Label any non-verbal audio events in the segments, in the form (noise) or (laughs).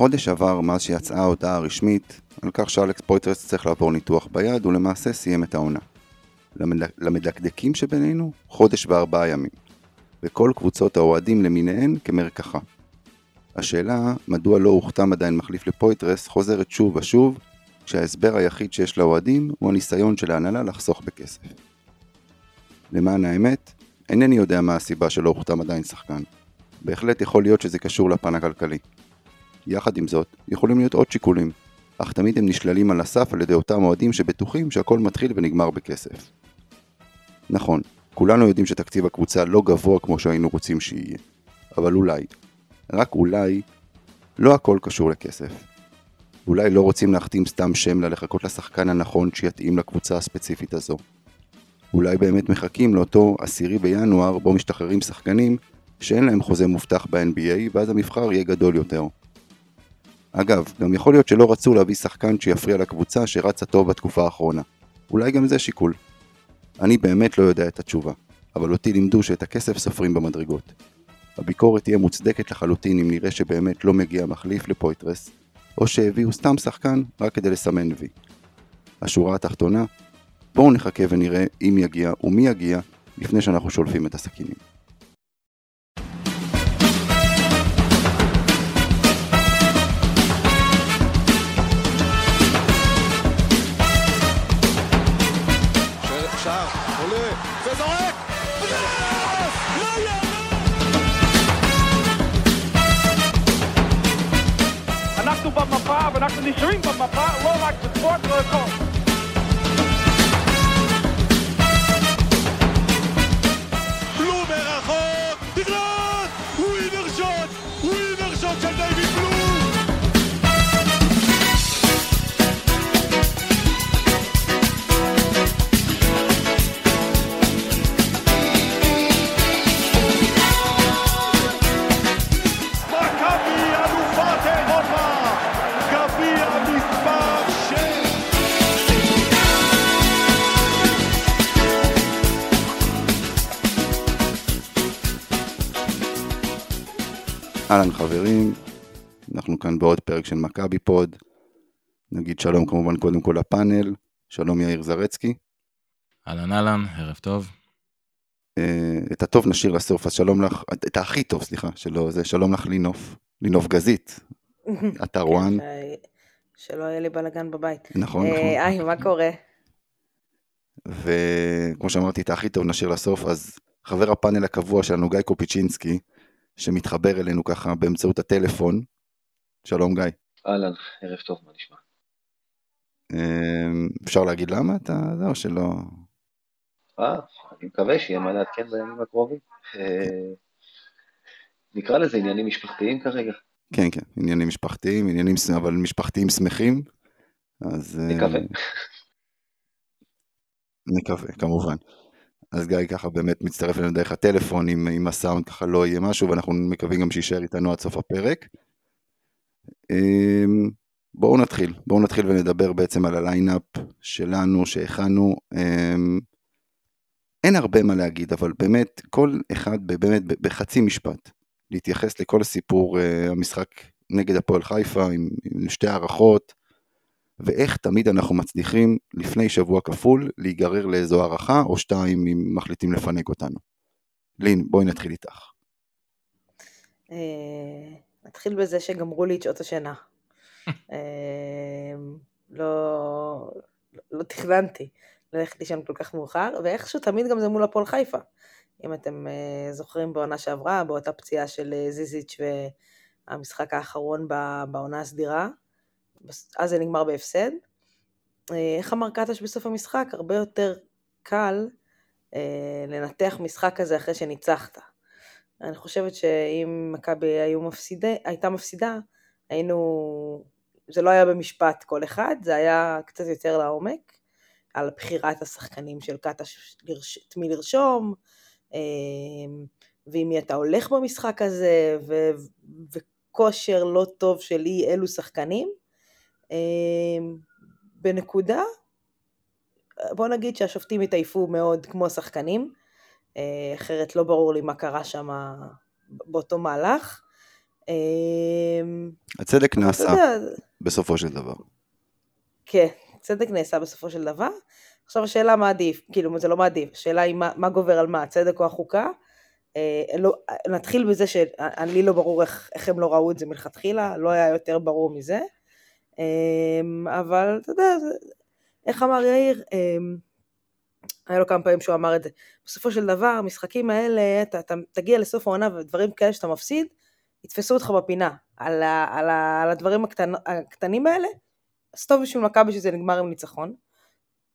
חודש עבר מאז שיצאה ההודעה הרשמית על כך שאלכס פויטרס צריך לעבור ניתוח ביד ולמעשה סיים את העונה. למדקדקים שבינינו, חודש וארבעה ימים. וכל קבוצות האוהדים למיניהן כמרקחה. השאלה, מדוע לא הוכתם עדיין מחליף לפויטרס, חוזרת שוב ושוב, כשההסבר היחיד שיש לאוהדים הוא הניסיון של ההנהלה לחסוך בכסף. למען האמת, אינני יודע מה הסיבה שלא הוכתם עדיין שחקן. בהחלט יכול להיות שזה קשור לפן הכלכלי. יחד עם זאת, יכולים להיות עוד שיקולים, אך תמיד הם נשללים על הסף על ידי אותם אוהדים שבטוחים שהכל מתחיל ונגמר בכסף. נכון, כולנו יודעים שתקציב הקבוצה לא גבוה כמו שהיינו רוצים שיהיה, אבל אולי, רק אולי, לא הכל קשור לכסף. אולי לא רוצים להחתים סתם שם לחכות לשחקן הנכון שיתאים לקבוצה הספציפית הזו. אולי באמת מחכים לאותו עשירי בינואר בו משתחררים שחקנים שאין להם חוזה מובטח ב-NBA ואז המבחר יהיה גדול יותר. אגב, גם יכול להיות שלא רצו להביא שחקן שיפריע לקבוצה שרצה טוב בתקופה האחרונה. אולי גם זה שיקול. אני באמת לא יודע את התשובה, אבל אותי לימדו שאת הכסף סופרים במדרגות. הביקורת תהיה מוצדקת לחלוטין אם נראה שבאמת לא מגיע מחליף לפויטרס, או שהביאו סתם שחקן רק כדי לסמן וי. השורה התחתונה, בואו נחכה ונראה אם יגיע ומי יגיע לפני שאנחנו שולפים את הסכינים. ואנחנו נשארים במפה, לא רק בספורט, לא הכל. אהלן חברים, אנחנו כאן בעוד פרק של מכבי פוד. נגיד שלום כמובן קודם כל לפאנל, שלום יאיר זרצקי. אהלן אהלן, ערב טוב. אה, את הטוב נשאיר לסוף, אז שלום לך, את הכי טוב, סליחה, שלא, זה שלום לך לינוף, לינוף גזית, (laughs) אתר וואן. שלא יהיה לי בלאגן בבית. נכון, אה, נכון. היי, מה קורה? וכמו שאמרתי, את הכי טוב נשאיר לסוף, אז חבר הפאנל הקבוע שלנו, גיא קופיצ'ינסקי, שמתחבר אלינו ככה באמצעות הטלפון. שלום גיא. אהלן, ערב טוב, מה נשמע? אמ, אפשר להגיד למה אתה, זה או שלא? אה, אני מקווה שיהיה מה לעדכן בימים הקרובים. אה, נקרא לזה עניינים משפחתיים כרגע. כן, כן, עניינים משפחתיים, עניינים, אבל משפחתיים שמחים. אז... אה, נקווה. נקווה, כמובן. אז גיא ככה באמת מצטרף אלינו דרך הטלפון, אם, אם הסאונד ככה לא יהיה משהו, ואנחנו מקווים גם שיישאר איתנו עד סוף הפרק. אמ, בואו נתחיל, בואו נתחיל ונדבר בעצם על ה lineup שלנו, שהכנו. אמ, אין הרבה מה להגיד, אבל באמת, כל אחד באמת בחצי משפט, להתייחס לכל הסיפור, אה, המשחק נגד הפועל חיפה, עם, עם שתי הארכות, ואיך תמיד אנחנו מצליחים לפני שבוע כפול להיגרר לאיזו הערכה או שתיים אם מחליטים לפנק אותנו. לין, בואי נתחיל איתך. אה, נתחיל בזה שגמרו לי את שעות השינה. אה, לא, לא תכננתי ללכת לישון כל כך מאוחר, ואיכשהו תמיד גם זה מול הפועל חיפה. אם אתם uh, זוכרים בעונה שעברה, באותה פציעה של זיזיץ' והמשחק האחרון בעונה הסדירה, אז זה נגמר בהפסד. אה, איך אמר קטש בסוף המשחק? הרבה יותר קל אה, לנתח משחק כזה אחרי שניצחת. אני חושבת שאם מכבי הייתה מפסידה, היינו... זה לא היה במשפט כל אחד, זה היה קצת יותר לעומק, על בחירת השחקנים של קטש, את מי לרשום, אה, מי אתה הולך במשחק הזה, ו... וכושר לא טוב של אי אלו שחקנים. אמ, בנקודה, בוא נגיד שהשופטים התעייפו מאוד כמו השחקנים, אה, אחרת לא ברור לי מה קרה שם באותו מהלך. אמ, הצדק נעשה יודע, בסופו של דבר. כן, צדק נעשה בסופו של דבר. עכשיו השאלה מה עדיף, כאילו זה לא מה עדיף, השאלה היא מה, מה גובר על מה, הצדק או החוקה. אה, לא, נתחיל בזה שאני לא ברור איך, איך הם לא ראו את זה מלכתחילה, לא היה יותר ברור מזה. אה, אבל אתה יודע, איך אמר יאיר, אה, היה לו כמה פעמים שהוא אמר את זה, בסופו של דבר, המשחקים האלה, אתה, אתה תגיע לסוף העונה ודברים כאלה שאתה מפסיד, יתפסו אותך בפינה. על, ה, על, ה, על הדברים הקטנ, הקטנים האלה, אז טוב בשביל מכבי שזה נגמר עם ניצחון.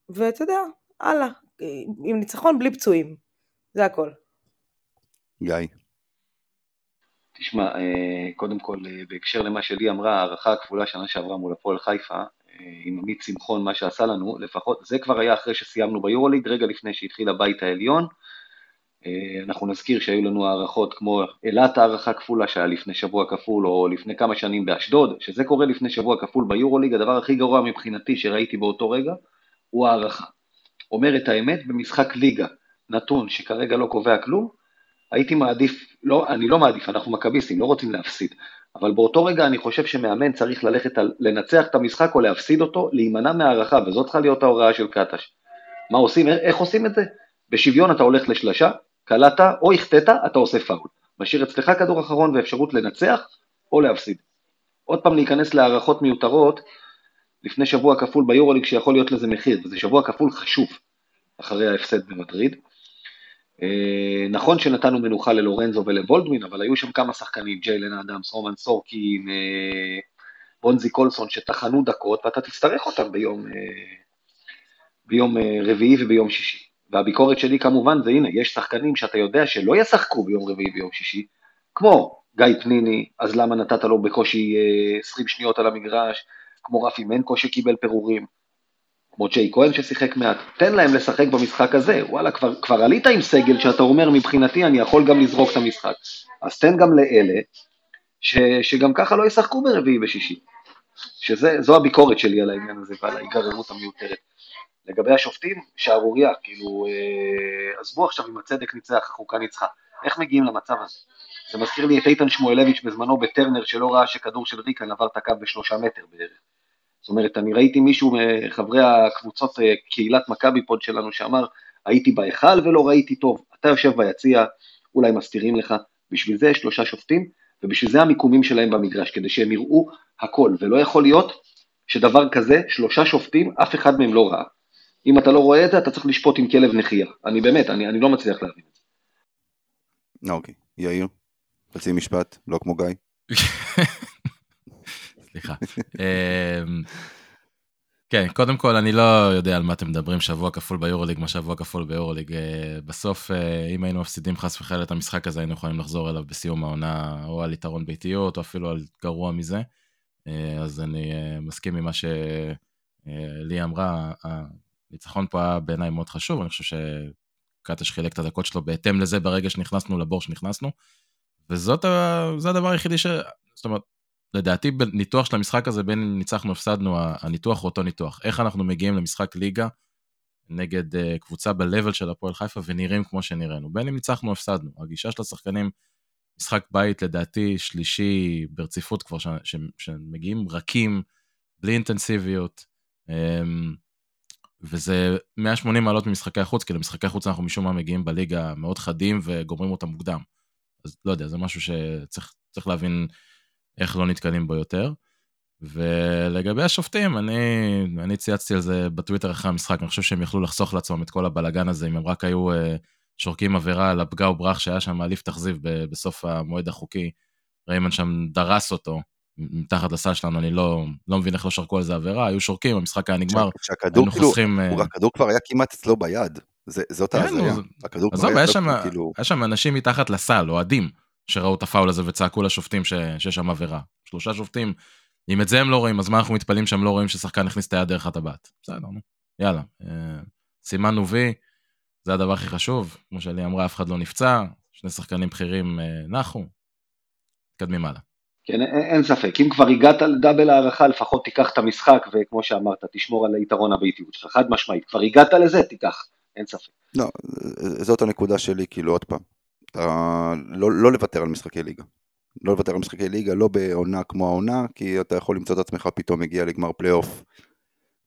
ואתה יודע, הלאה, עם ניצחון בלי פצועים. זה הכל. גיא. תשמע, אה, קודם כל, אה, בהקשר למה שלי אמרה, הערכה הכפולה שנה שעברה מול הפועל חיפה, אה, עם עמית שמחון, מה שעשה לנו, לפחות, זה כבר היה אחרי שסיימנו ביורוליג, רגע לפני שהתחיל הבית העליון. אנחנו נזכיר שהיו לנו הערכות כמו אילת הערכה כפולה שהיה לפני שבוע כפול, או לפני כמה שנים באשדוד, שזה קורה לפני שבוע כפול ביורוליג, הדבר הכי גרוע מבחינתי שראיתי באותו רגע, הוא הערכה. אומר את האמת, במשחק ליגה, נתון שכרגע לא קובע כלום, הייתי מעדיף, לא, אני לא מעדיף, אנחנו מכביסטים, לא רוצים להפסיד, אבל באותו רגע אני חושב שמאמן צריך ללכת על לנצח את המשחק או להפסיד אותו, להימנע מהערכה, וזאת צריכה להיות ההוראה של קטש. מה עושים, איך עושים את זה? בשוויון אתה הולך לשלשה, קלעת או החטאת, אתה עושה פאול. משאיר אצלך כדור אחרון ואפשרות לנצח או להפסיד. עוד פעם להיכנס להערכות מיותרות, לפני שבוע כפול ביורוליג שיכול להיות לזה מחיר, וזה שבוע כפול חשוב אחרי ההפסד במטריד. אה, נכון שנתנו מנוחה ללורנזו ולוולדמין, אבל היו שם כמה שחקנים, ג'יילן אדמס, רומן סורקין, אה, בונזי קולסון, שטחנו דקות, ואתה תצטרך אותם ביום, אה, ביום רביעי וביום שישי. והביקורת שלי כמובן זה הנה, יש שחקנים שאתה יודע שלא ישחקו ביום רביעי וביום שישי, כמו גיא פניני, אז למה נתת לו בקושי 20 שניות על המגרש, כמו רפי מנקו שקיבל פירורים, כמו ג'יי כהן ששיחק מעט, תן להם לשחק במשחק הזה, וואלה, כבר, כבר עלית עם סגל שאתה אומר מבחינתי אני יכול גם לזרוק את המשחק, אז תן גם לאלה ש, שגם ככה לא ישחקו ברביעי ושישי, שזו הביקורת שלי על העניין הזה ועל ההיגררות המיותרת. לגבי השופטים, שערורייה, כאילו, אה, עזבו עכשיו אם הצדק ניצח, החוקה ניצחה, איך מגיעים למצב הזה? זה מזכיר לי את איתן שמואלביץ' בזמנו בטרנר שלא ראה שכדור של ריקן עבר את הקו בשלושה מטר בערך. זאת אומרת, אני ראיתי מישהו מחברי הקבוצות, אה, קהילת מכבי פוד שלנו, שאמר, הייתי בהיכל ולא ראיתי טוב. אתה יושב ביציע, אולי מסתירים לך, בשביל זה יש שלושה שופטים, ובשביל זה המיקומים שלהם במגרש, כדי שהם יראו הכל, ולא יכול להיות שדבר כזה, שלושה שופטים, אף אחד מהם לא ראה. אם אתה לא רואה את זה, אתה צריך לשפוט עם כלב נחייה. אני באמת, אני, אני לא מצליח להבין את זה. אוקיי, יאיר, חצי משפט, לא כמו גיא. (laughs) סליחה. אמ, כן, קודם כל, אני לא יודע על מה אתם מדברים, שבוע כפול ביורוליג, מה שבוע כפול ביורוליג. אה, בסוף, אה, אם היינו מפסידים חס וחלילה את המשחק הזה, היינו יכולים לחזור אליו בסיום העונה, או על יתרון ביתיות, או אפילו על גרוע מזה. אה, אז אני מסכים עם מה שלי אמרה, הניצחון פה היה בעיניי מאוד חשוב, אני חושב שקטש חילק את הדקות שלו בהתאם לזה ברגע שנכנסנו לבור שנכנסנו. וזה הדבר היחידי ש... זאת אומרת, לדעתי בניתוח של המשחק הזה, בין אם ניצחנו הפסדנו, הניתוח הוא אותו ניתוח. איך אנחנו מגיעים למשחק ליגה נגד uh, קבוצה ב-level של הפועל חיפה ונראים כמו שנראינו. בין אם ניצחנו הפסדנו. הגישה של השחקנים, משחק בית לדעתי שלישי ברציפות כבר, שמגיעים רכים, בלי אינטנסיביות. Um, וזה 180 מעלות ממשחקי החוץ, כי למשחקי החוץ אנחנו משום מה מגיעים בליגה מאוד חדים וגומרים אותם מוקדם. אז לא יודע, זה משהו שצריך להבין איך לא נתקלים בו יותר. ולגבי השופטים, אני, אני צייצתי על זה בטוויטר אחרי המשחק, אני חושב שהם יכלו לחסוך לעצמם את כל הבלגן הזה, אם הם רק היו uh, שורקים עבירה על הפגע וברח שהיה שם מעליף תכזיב בסוף המועד החוקי. ריימן שם דרס אותו מתחת לסל שלנו, אני לא, לא מבין איך לא שרקו על זה עבירה, היו שורקים, המשחק היה נגמר, היינו כאילו, חוסכים... הוא, הכדור כבר היה כמעט אצלו ביד, זה, זאת כן, ההזיה. הכדור כבר היה אצלו כאילו... היה שם אנשים מתחת לסל, אוהדים. שראו את הפאול הזה וצעקו לשופטים ש... שיש שם עבירה. שלושה שופטים, אם את זה הם לא רואים, אז מה אנחנו מתפלאים שהם לא רואים ששחקן הכניס את היד דרך הטבעת? בסדר, נו, יאללה. אה, סימנו וי, זה הדבר הכי חשוב. כמו שלי אמרה, אף אחד לא נפצע, שני שחקנים בכירים אה, נחו, מתקדמים הלאה. כן, אין, אין ספק, אם כבר הגעת לדאבל הערכה, לפחות תיקח את המשחק, וכמו שאמרת, תשמור על היתרון הביתיות שלך, חד משמעית, כבר הגעת לזה, תיקח, אין ספק. לא, זאת הנקודה שלי, כאילו, עוד פעם, אתה, לא, לא לוותר על משחקי ליגה. לא לוותר על משחקי ליגה, לא בעונה כמו העונה, כי אתה יכול למצוא את עצמך פתאום מגיע לגמר פלייאוף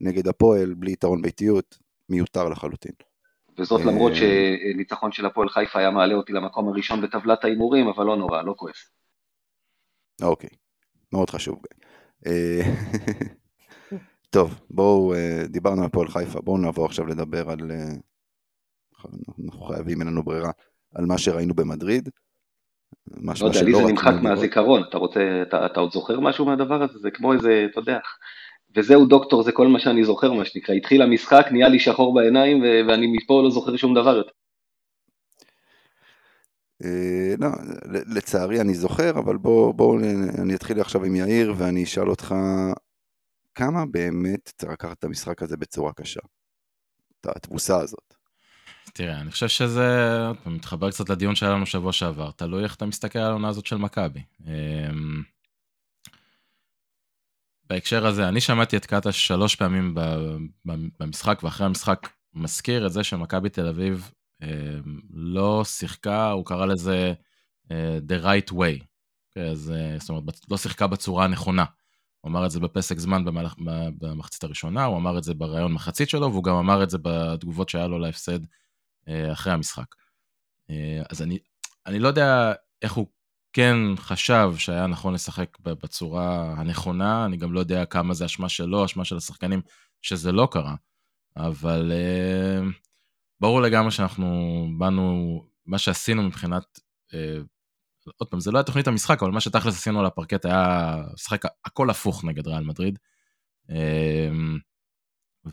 נגד הפועל, בלי יתרון ביתיות, מיותר לחלוטין. וזאת אה, למרות שניצחון של הפועל חיפה היה מעלה אותי למקום הראשון בטבלת ההימורים, אבל לא נורא, לא כועס. אוקיי, מאוד חשוב. אה, טוב, בואו, אה, דיברנו על הפועל חיפה, בואו נעבור עכשיו לדבר על... אה, אנחנו חייבים, אין לנו ברירה, על מה שראינו במדריד. מה לא יודע, לי זה נמחק. מהזיכרון, אתה רוצה, אתה, אתה עוד זוכר משהו מהדבר הזה? זה כמו איזה, אתה יודע, וזהו דוקטור, זה כל מה שאני זוכר, מה שנקרא, התחיל המשחק, נהיה לי שחור בעיניים, ו- ואני מפה לא זוכר שום דבר יותר. אה, לא, לצערי אני זוכר, אבל בואו, בוא, אני אתחיל עכשיו עם יאיר ואני אשאל אותך, כמה באמת צריך לקחת את המשחק הזה בצורה קשה? את התבוסה הזאת. תראה, אני חושב שזה מתחבר קצת לדיון שהיה לנו שבוע שעבר, תלוי איך אתה מסתכל על העונה הזאת של מכבי. אמ, בהקשר הזה, אני שמעתי את קטש שלוש פעמים במשחק, ואחרי המשחק מזכיר את זה שמכבי תל אביב אמ, לא שיחקה, הוא קרא לזה אה, the right way. אז, אה, זאת אומרת, לא שיחקה בצורה הנכונה. הוא אמר את זה בפסק זמן במהלך, במחצית הראשונה, הוא אמר את זה בראיון מחצית שלו, והוא גם אמר את זה בתגובות שהיה לו להפסד אחרי המשחק. אה, אז אני, אני לא יודע איך הוא כן חשב שהיה נכון לשחק בצורה הנכונה, אני גם לא יודע כמה זה אשמה שלו, אשמה של השחקנים, שזה לא קרה, אבל אה, ברור לגמרי שאנחנו באנו, מה שעשינו מבחינת, אה, עוד פעם, זה לא היה תוכנית המשחק, אבל מה שתכלס עשינו על הפרקט היה משחק הכל הפוך נגד ריאל מדריד. אה,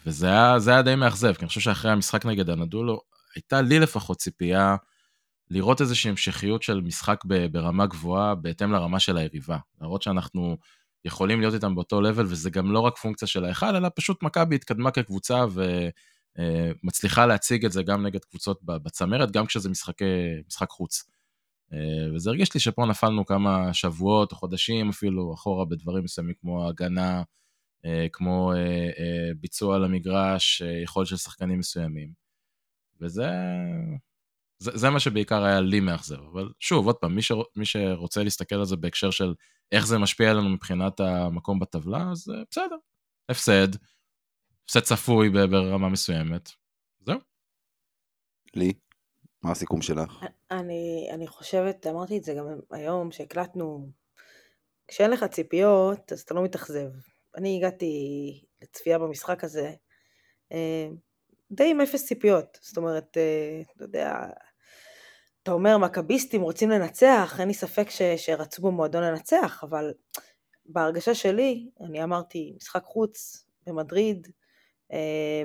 וזה היה, היה די מאכזב, כי אני חושב שאחרי המשחק נגד הנדולו, הייתה לי לפחות ציפייה לראות איזושהי המשכיות של משחק ברמה גבוהה בהתאם לרמה של היריבה. להראות שאנחנו יכולים להיות איתם באותו לבל, וזה גם לא רק פונקציה של ההיכל, אלא פשוט מכבי התקדמה כקבוצה ומצליחה להציג את זה גם נגד קבוצות בצמרת, גם כשזה משחקי, משחק חוץ. אה, וזה הרגיש לי שפה נפלנו כמה שבועות או חודשים אפילו אחורה בדברים מסוימים כמו הגנה, אה, כמו אה, אה, ביצוע למגרש, אה, יכולת של שחקנים מסוימים. וזה זה, זה מה שבעיקר היה לי מאכזב. אבל שוב, עוד פעם, מי, ש, מי שרוצה להסתכל על זה בהקשר של איך זה משפיע עלינו מבחינת המקום בטבלה, אז אה, בסדר. הפסד, הפסד צפוי ברמה מסוימת. זהו. לי, מה הסיכום שלך? אני, אני חושבת, אמרתי את זה גם היום שהקלטנו, כשאין לך ציפיות אז אתה לא מתאכזב. אני הגעתי לצפייה במשחק הזה אה, די עם אפס ציפיות, זאת אומרת, אה, אתה יודע, אתה אומר מכביסטים רוצים לנצח, אין לי ספק ש, שרצו במועדון לנצח, אבל בהרגשה שלי, אני אמרתי, משחק חוץ במדריד, אה,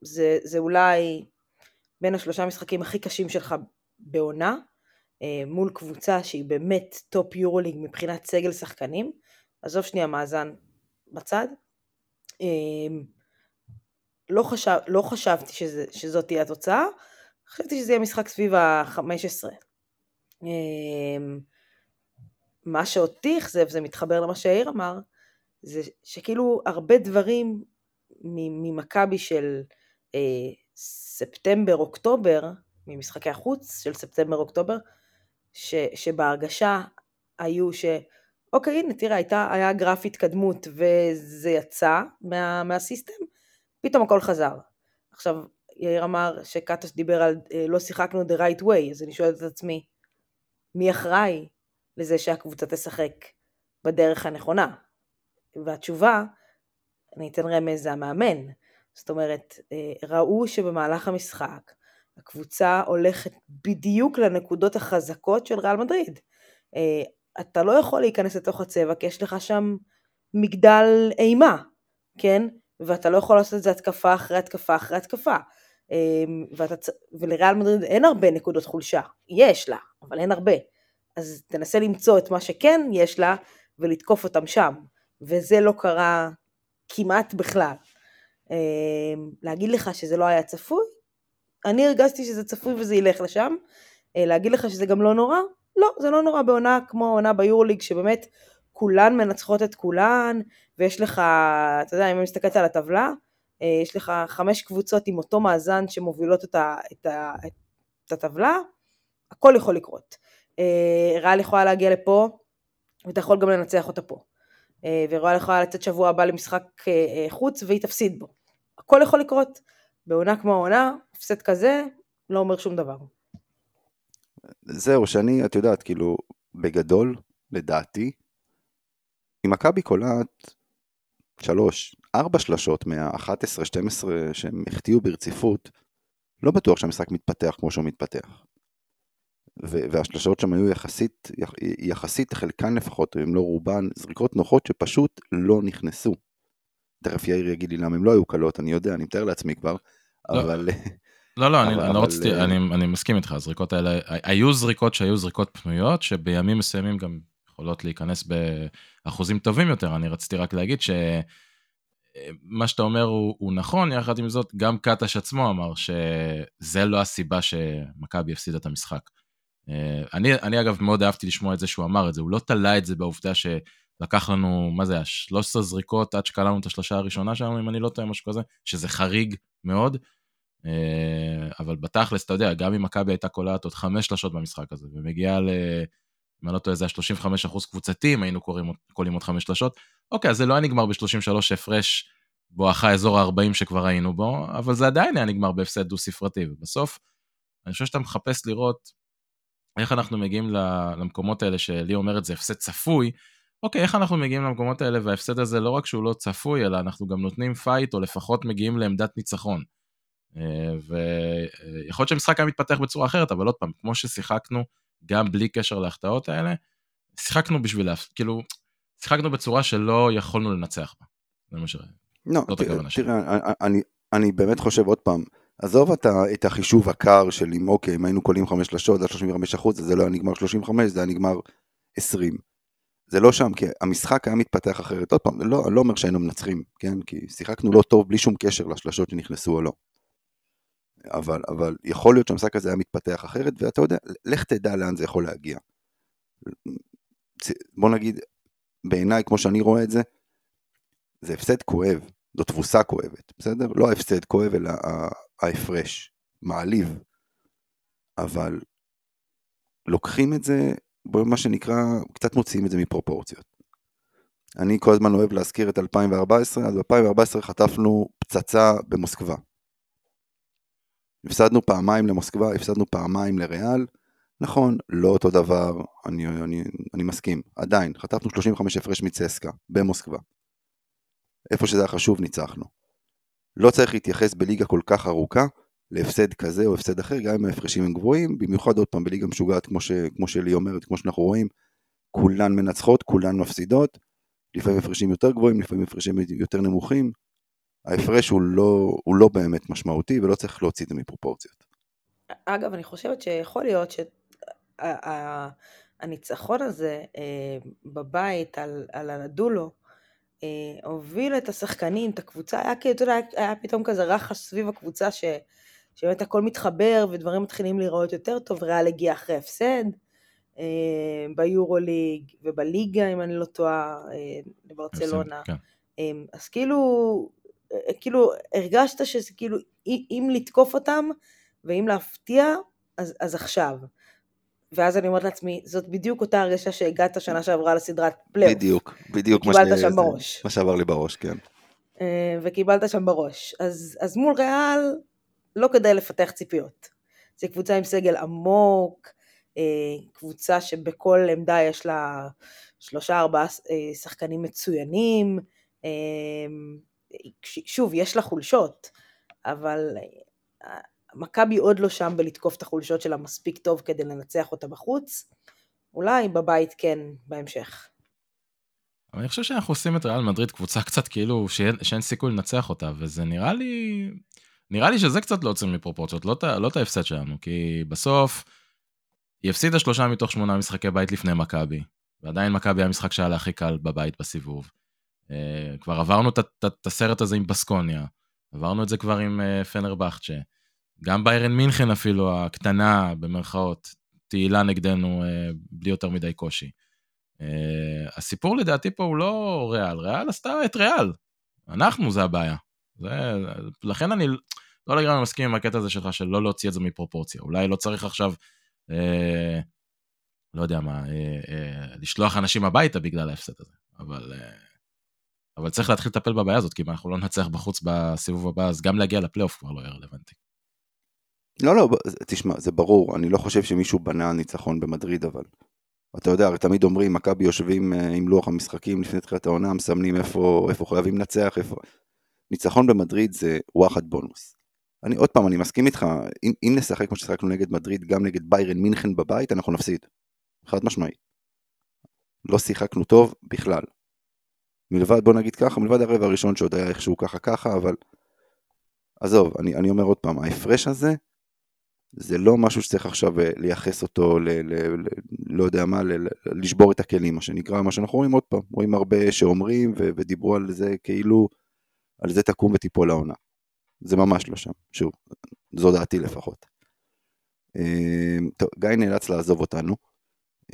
זה, זה אולי בין השלושה משחקים הכי קשים שלך בעונה, אה, מול קבוצה שהיא באמת top יורוליג מבחינת סגל שחקנים, עזוב שנייה מאזן בצד. לא, חשב, לא חשבתי שזה, שזאת תהיה התוצאה, חשבתי שזה יהיה משחק סביב ה-15. מה שאותי אכזב, זה מתחבר למה שיאיר אמר, זה שכאילו הרבה דברים ממכבי של אה, ספטמבר-אוקטובר, ממשחקי החוץ של ספטמבר-אוקטובר, שבהרגשה היו ש... אוקיי, הנה, תראה, הייתה, היה גרף התקדמות וזה יצא מה, מהסיסטם, פתאום הכל חזר. עכשיו, יאיר אמר שקטש דיבר על אה, לא שיחקנו the right way, אז אני שואלת את עצמי, מי אחראי לזה שהקבוצה תשחק בדרך הנכונה? והתשובה, אני אתן רמז, זה המאמן. זאת אומרת, אה, ראו שבמהלך המשחק הקבוצה הולכת בדיוק לנקודות החזקות של ריאל מדריד. אה, אתה לא יכול להיכנס לתוך הצבע כי יש לך שם מגדל אימה, כן? ואתה לא יכול לעשות את זה התקפה אחרי התקפה אחרי התקפה. ואתה, ולריאל מדריד אין הרבה נקודות חולשה, יש לה, אבל אין הרבה. אז תנסה למצוא את מה שכן יש לה ולתקוף אותם שם, וזה לא קרה כמעט בכלל. להגיד לך שזה לא היה צפוי? אני הרגשתי שזה צפוי וזה ילך לשם. להגיד לך שזה גם לא נורא? לא, זה לא נורא בעונה כמו עונה ביורליג, שבאמת כולן מנצחות את כולן, ויש לך, אתה יודע, אם אני מסתכלת על הטבלה, יש לך חמש קבוצות עם אותו מאזן שמובילות את, ה, את, ה, את הטבלה, הכל יכול לקרות. אה, ריאל יכולה להגיע לפה, ואתה יכול גם לנצח אותה פה. אה, וריאל יכולה לצאת שבוע הבא למשחק אה, אה, חוץ והיא תפסיד בו. הכל יכול לקרות. בעונה כמו העונה, הפסד כזה, לא אומר שום דבר. זהו, שאני, את יודעת, כאילו, בגדול, לדעתי, אם מכבי קולעת שלוש, ארבע שלשות מה-11-12 שהם החטיאו ברציפות, לא בטוח שהמשחק מתפתח כמו שהוא מתפתח. והשלשות שם היו יחסית, יחסית חלקן לפחות, אם לא רובן, זריקות נוחות שפשוט לא נכנסו. תכף יאיר יגיד לי למה הם לא היו קלות, אני יודע, אני מתאר לעצמי כבר, לא. אבל... לא, לא, אני, אבל- אני לא אבל, רציתי, אה, אני, אני מסכים איתך, הזריקות האלה, היו זריקות שהיו זריקות פנויות, שבימים מסוימים גם יכולות להיכנס באחוזים טובים יותר, אני רציתי רק להגיד שמה שאתה אומר הוא, הוא נכון, יחד עם זאת, גם קטש עצמו אמר שזה לא הסיבה שמכבי הפסידה את המשחק. אה, אני, אני אגב מאוד אהבתי לשמוע את זה שהוא אמר את זה, הוא לא תלה את זה בעובדה שלקח לנו, מה זה היה, 13 זריקות עד שקלענו את השלושה הראשונה שלנו, אם אני לא טועה, משהו כזה, שזה חריג מאוד. אה, אבל בתכלס, אתה יודע, גם אם מכבי הייתה קולעת עוד חמש שלשות במשחק הזה, ומגיעה ל... אם אני לא טועה, זה ה-35 אחוז קבוצתי, אם היינו קוראים, עוד חמש שלשות, אוקיי, אז זה לא היה נגמר ב-33 הפרש בואכה אזור ה-40 שכבר היינו בו, אבל זה עדיין היה נגמר בהפסד דו-ספרתי, ובסוף, אני חושב שאתה מחפש לראות איך אנחנו מגיעים למקומות האלה, שלי אומרת זה הפסד צפוי, אוקיי, איך אנחנו מגיעים למקומות האלה, וההפסד הזה לא רק שהוא לא צפוי, אלא אנחנו גם נותנים פייט, או לפחות מגיעים לעמדת ניצחון. אה, ויכול להיות שהמשחק היה מתפתח בצורה אחרת, אבל עוד פעם, כמו ששיחקנו, גם בלי קשר להחטאות האלה, שיחקנו בשביל, כאילו, שיחקנו בצורה שלא יכולנו לנצח בה. זה מה ש... לא. תראה, אני- אני, באמת חושב עוד פעם, עזוב את, ה- את החישוב הקר של אם אוקיי, אם היינו קולים חמש שלשות, זה 35 אחוז, זה לא היה נגמר 35, זה היה נגמר 20. זה לא שם, כי המשחק היה מתפתח אחרת. עוד פעם, לא, אני לא אומר שהיינו מנצחים, כן? כי שיחקנו לא טוב בלי שום קשר לשלשות שנכנסו או לא. אבל, אבל יכול להיות שהמשחק הזה היה מתפתח אחרת, ואתה יודע, לך תדע לאן זה יכול להגיע. בוא נגיד, בעיניי, כמו שאני רואה את זה, זה הפסד כואב, זו תבוסה כואבת, בסדר? לא ההפסד כואב, אלא ההפרש, מעליב. אבל לוקחים את זה, מה שנקרא, קצת מוציאים את זה מפרופורציות. אני כל הזמן אוהב להזכיר את 2014, אז ב-2014 חטפנו פצצה במוסקבה. הפסדנו פעמיים למוסקבה, הפסדנו פעמיים לריאל. נכון, לא אותו דבר, אני, אני, אני מסכים. עדיין, חטפנו 35 הפרש מצסקה, במוסקבה. איפה שזה היה חשוב, ניצחנו. לא צריך להתייחס בליגה כל כך ארוכה להפסד כזה או הפסד אחר, גם אם ההפרשים הם גבוהים, במיוחד עוד פעם בליגה משוגעת, כמו, ש, כמו שלי אומרת, כמו שאנחנו רואים, כולן מנצחות, כולן מפסידות, לפעמים הפרשים יותר גבוהים, לפעמים הפרשים יותר נמוכים. ההפרש הוא לא, הוא לא באמת משמעותי ולא צריך להוציא את זה מפרופורציות. אגב, אני חושבת שיכול להיות שהניצחון הזה אה, בבית על, על הנדולו, אה, הוביל את השחקנים, את הקבוצה, היה אתה יודע, היה פתאום כזה רחש סביב הקבוצה, ש, שבאמת הכל מתחבר ודברים מתחילים להיראות יותר טוב, ריאל הגיע אחרי הפסד, אה, ביורוליג ובליגה, אם אני לא טועה, אה, לברצלונה. כן. אז כאילו, כאילו הרגשת שזה כאילו, אם- לתקוף אותם ואם להפתיע, אז, אז עכשיו. ואז אני אומרת לעצמי, זאת בדיוק אותה הרגשה שהגעת שנה שעברה לסדרת פלייאוף. בדיוק, בדיוק מה, ש- בראש. מה שעבר לי בראש, כן. אה, וקיבלת שם בראש. אז, אז מול ריאל, לא כדאי לפתח ציפיות. זו קבוצה עם סגל עמוק, אה, קבוצה שבכל עמדה יש לה שלושה ארבעה אה, שחקנים מצוינים. שוב, יש לה חולשות, אבל אה, מכבי עוד לא שם בלתקוף את החולשות שלה מספיק טוב כדי לנצח אותה בחוץ. אולי בבית כן, בהמשך. אבל אני חושב שאנחנו עושים את ריאל מדריד קבוצה קצת כאילו שאין, שאין סיכוי לנצח אותה, וזה נראה לי... נראה לי שזה קצת לא יוצא מפרופורציות, לא, לא את ההפסד שלנו, כי בסוף היא הפסידה שלושה מתוך שמונה משחקי בית לפני מכבי, ועדיין מכבי היה המשחק שהיה לה הכי קל בבית בסיבוב. אה, כבר עברנו את, הסרט הזה עם בסקוניה, עברנו את זה כבר עם אה, פנרבכצ'ה, גם ביירן מינכן אפילו, הקטנה, במרכאות, תהילה נגדנו אה, בלי יותר מדי קושי. הסיפור לדעתי פה הוא לא ריאל, ריאל עשתה את ריאל. אנחנו זה הבעיה. זה, לכן אני לא לגמרי מסכים עם הקטע הזה שלך של לא להוציא את זה מפרופורציה. אולי לא צריך עכשיו uh, לא יודע מה, אה, אה, לשלוח אנשים הביתה בגלל ההפסד הזה. אבל, אה, אבל צריך להתחיל לטפל בבעיה הזאת, כי אם אנחנו לא ננצח בחוץ בסיבוב הבא, אז גם להגיע לפלייאוף כבר לא יהיה רלוונטי. לא, לא, תשמע, זה ברור, אני לא חושב שמישהו בנה ניצחון במדריד, אבל... אתה יודע, הרי תמיד אומרים, מכבי יושבים אה, עם לוח המשחקים לפני תחילת העונה, מסמנים איפה, איפה חייבים לנצח, איפה... ניצחון במדריד זה וואחד בונוס. אני עוד פעם, אני מסכים איתך, אם, אם נשחק כמו ששיחקנו נגד מדריד, גם נגד ביירן מינכן בבית, אנחנו נפסיד. חד משמעית. לא שיחקנו טוב בכלל. מלבד, בוא נגיד ככה, מלבד הרבע הראשון שעוד היה איכשהו ככה ככה, אבל... עזוב, אני, אני אומר עוד פעם, ההפרש הזה, זה לא משהו שצריך עכשיו אה, לייחס אותו, ל, ל, ל, לא יודע מה, ל, ל, לשבור את הכלים, מה שנקרא, מה שאנחנו רואים עוד פעם, רואים הרבה שאומרים ו, ודיברו על זה כאילו, על זה תקום ותיפול העונה. זה ממש לא שם, שוב, זו דעתי לפחות. אה, טוב, גיא נאלץ לעזוב אותנו,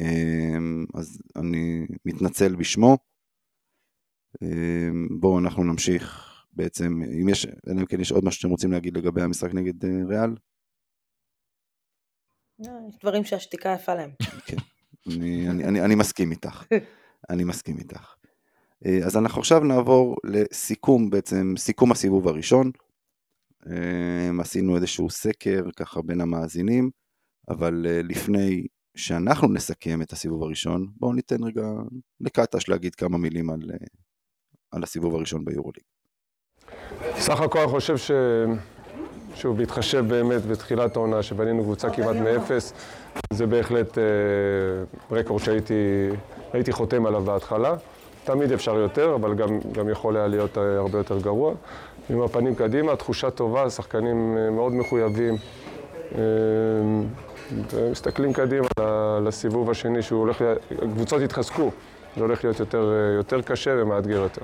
אה, אז אני מתנצל בשמו. אה, בואו אנחנו נמשיך בעצם, אם יש, אלא אם כן יש עוד משהו שאתם רוצים להגיד לגבי המשחק נגד אה, ריאל? אה, יש דברים שהשתיקה יפה להם. (laughs) כן, אני, אני, אני, אני מסכים איתך, אני מסכים איתך. אה, אז אנחנו עכשיו נעבור לסיכום, בעצם סיכום הסיבוב הראשון. אה, עשינו איזשהו סקר ככה בין המאזינים, אבל לפני שאנחנו נסכם את הסיבוב הראשון, בואו ניתן רגע לקטש להגיד כמה מילים על, על הסיבוב הראשון ביורוליג. סך הכל אני חושב ש... שוב, בהתחשב באמת בתחילת העונה, שבנינו קבוצה כמעט מאפס, זה בהחלט אה, רקורד שהייתי הייתי חותם עליו בהתחלה. תמיד אפשר יותר, אבל גם, גם יכול היה להיות אה, הרבה יותר גרוע. עם הפנים קדימה, תחושה טובה, שחקנים אה, מאוד מחויבים. אה, ומסתכלים קדימה לסיבוב השני, שהוא הולך, הקבוצות יתחזקו. זה הולך להיות יותר, אה, יותר קשה ומאתגר יותר.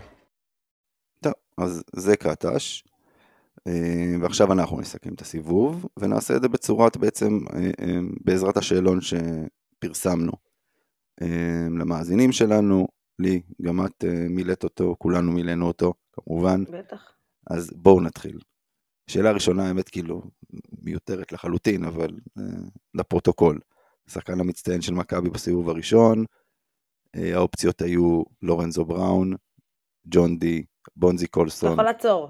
אז זה קטש. אה, ועכשיו אנחנו נסכם את הסיבוב, ונעשה את זה בצורת בעצם, אה, אה, בעזרת השאלון שפרסמנו למאזינים שלנו, לי, גם את מילאת אותו, כולנו מילאנו אותו, כמובן, בטח. אז בואו נתחיל. שאלה ראשונה, האמת כאילו מיותרת לחלוטין, אבל לפרוטוקול. השחקן המצטיין של מכבי בסיבוב הראשון, האופציות היו לורנזו בראון, ג'ון די, בונזי אתה קולסון. יכול לעצור.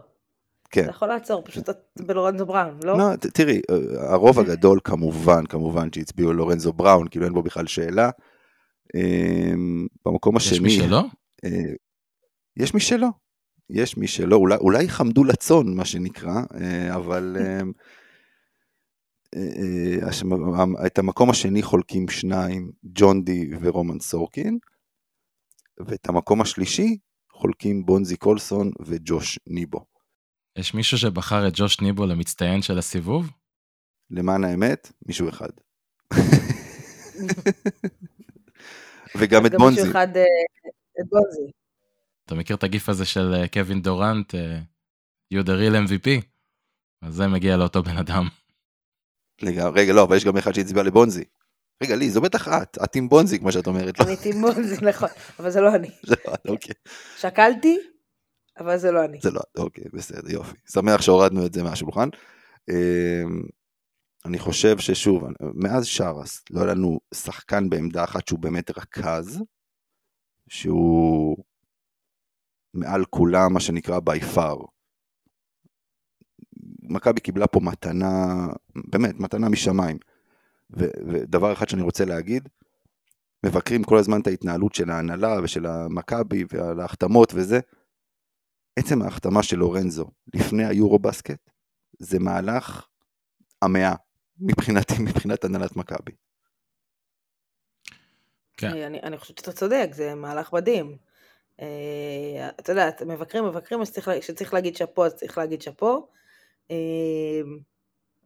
כן. אתה יכול לעצור, פשוט את בלורנזו בראון, לא? לא, ת- תראי, אה, הרוב הגדול כמובן, כמובן שהצביעו לורנזו בראון, כאילו אין בו בכלל שאלה. אה, במקום יש השני... מי שלא? אה, יש מי שלא. יש מי שלא, אולי, אולי חמדו לצאן, מה שנקרא, אה, אבל (laughs) אה, אה, אה, השם- את המקום השני חולקים שניים, ג'ון די ורומן סורקין, ואת המקום השלישי חולקים בונזי קולסון וג'וש ניבו. יש מישהו שבחר את ג'וש ניבו למצטיין של הסיבוב? למען האמת, מישהו אחד. וגם את גם בונזי. מישהו אחד, אה, את בונזי. אתה מכיר את הגיף הזה של אה, קווין דורנט, אה, you the real MVP? אז זה מגיע לאותו בן אדם. רגע, לא, אבל יש גם אחד שהצביע לבונזי. רגע, לי, זו בטח את, את עם בונזי, כמו שאת אומרת. אני טים בונזי, נכון, אבל זה לא אני. (laughs) זה לא את, אוקיי. שקלתי, אבל זה לא אני. זה לא את, אוקיי, בסדר, יופי. שמח שהורדנו את זה מהשולחן. אמ, אני חושב ששוב, מאז שרס, לא היה לנו שחקן בעמדה אחת שהוא באמת רכז, שהוא מעל כולם, מה שנקרא by far. מכבי קיבלה פה מתנה, באמת, מתנה משמיים. ו- ודבר אחד שאני רוצה להגיד, מבקרים כל הזמן את ההתנהלות של ההנהלה ושל המכבי ועל ההחתמות וזה. עצם ההחתמה של לורנזו לפני היורו בסקט, זה מהלך המאה מבחינתי, (laughs) מבחינת הנהלת מכבי. כן. אני, אני חושבת שאתה צודק, זה מהלך מדהים. אה, אתה יודע, מבקרים, מבקרים, אז צריך, לה- כשצריך להגיד שאפו, אז צריך להגיד שאפו. אה,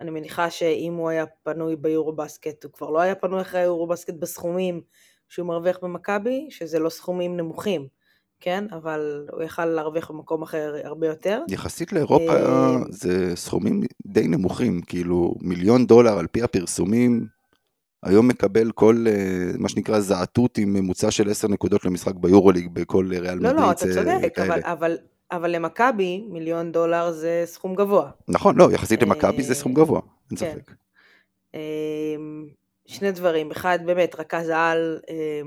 אני מניחה שאם הוא היה פנוי ביורו בסקט, הוא כבר לא היה פנוי אחרי היורו בסקט בסכומים שהוא מרוויח במכבי, שזה לא סכומים נמוכים, כן? אבל הוא יכל להרוויח במקום אחר הרבה יותר. יחסית לאירופה אה, זה סכומים די נמוכים, כאילו מיליון דולר על פי הפרסומים, היום מקבל כל אה, מה שנקרא זעתות עם ממוצע של 10 נקודות למשחק ביורוליג בכל ריאל לא, מדריד. לא, אתה זה צודק. אבל, אבל, אבל למכבי מיליון דולר זה סכום גבוה. נכון, לא, יחסית למכבי זה אה, סכום גבוה, אין כן. ספק. אמ, שני דברים, אחד באמת רכז על, אה,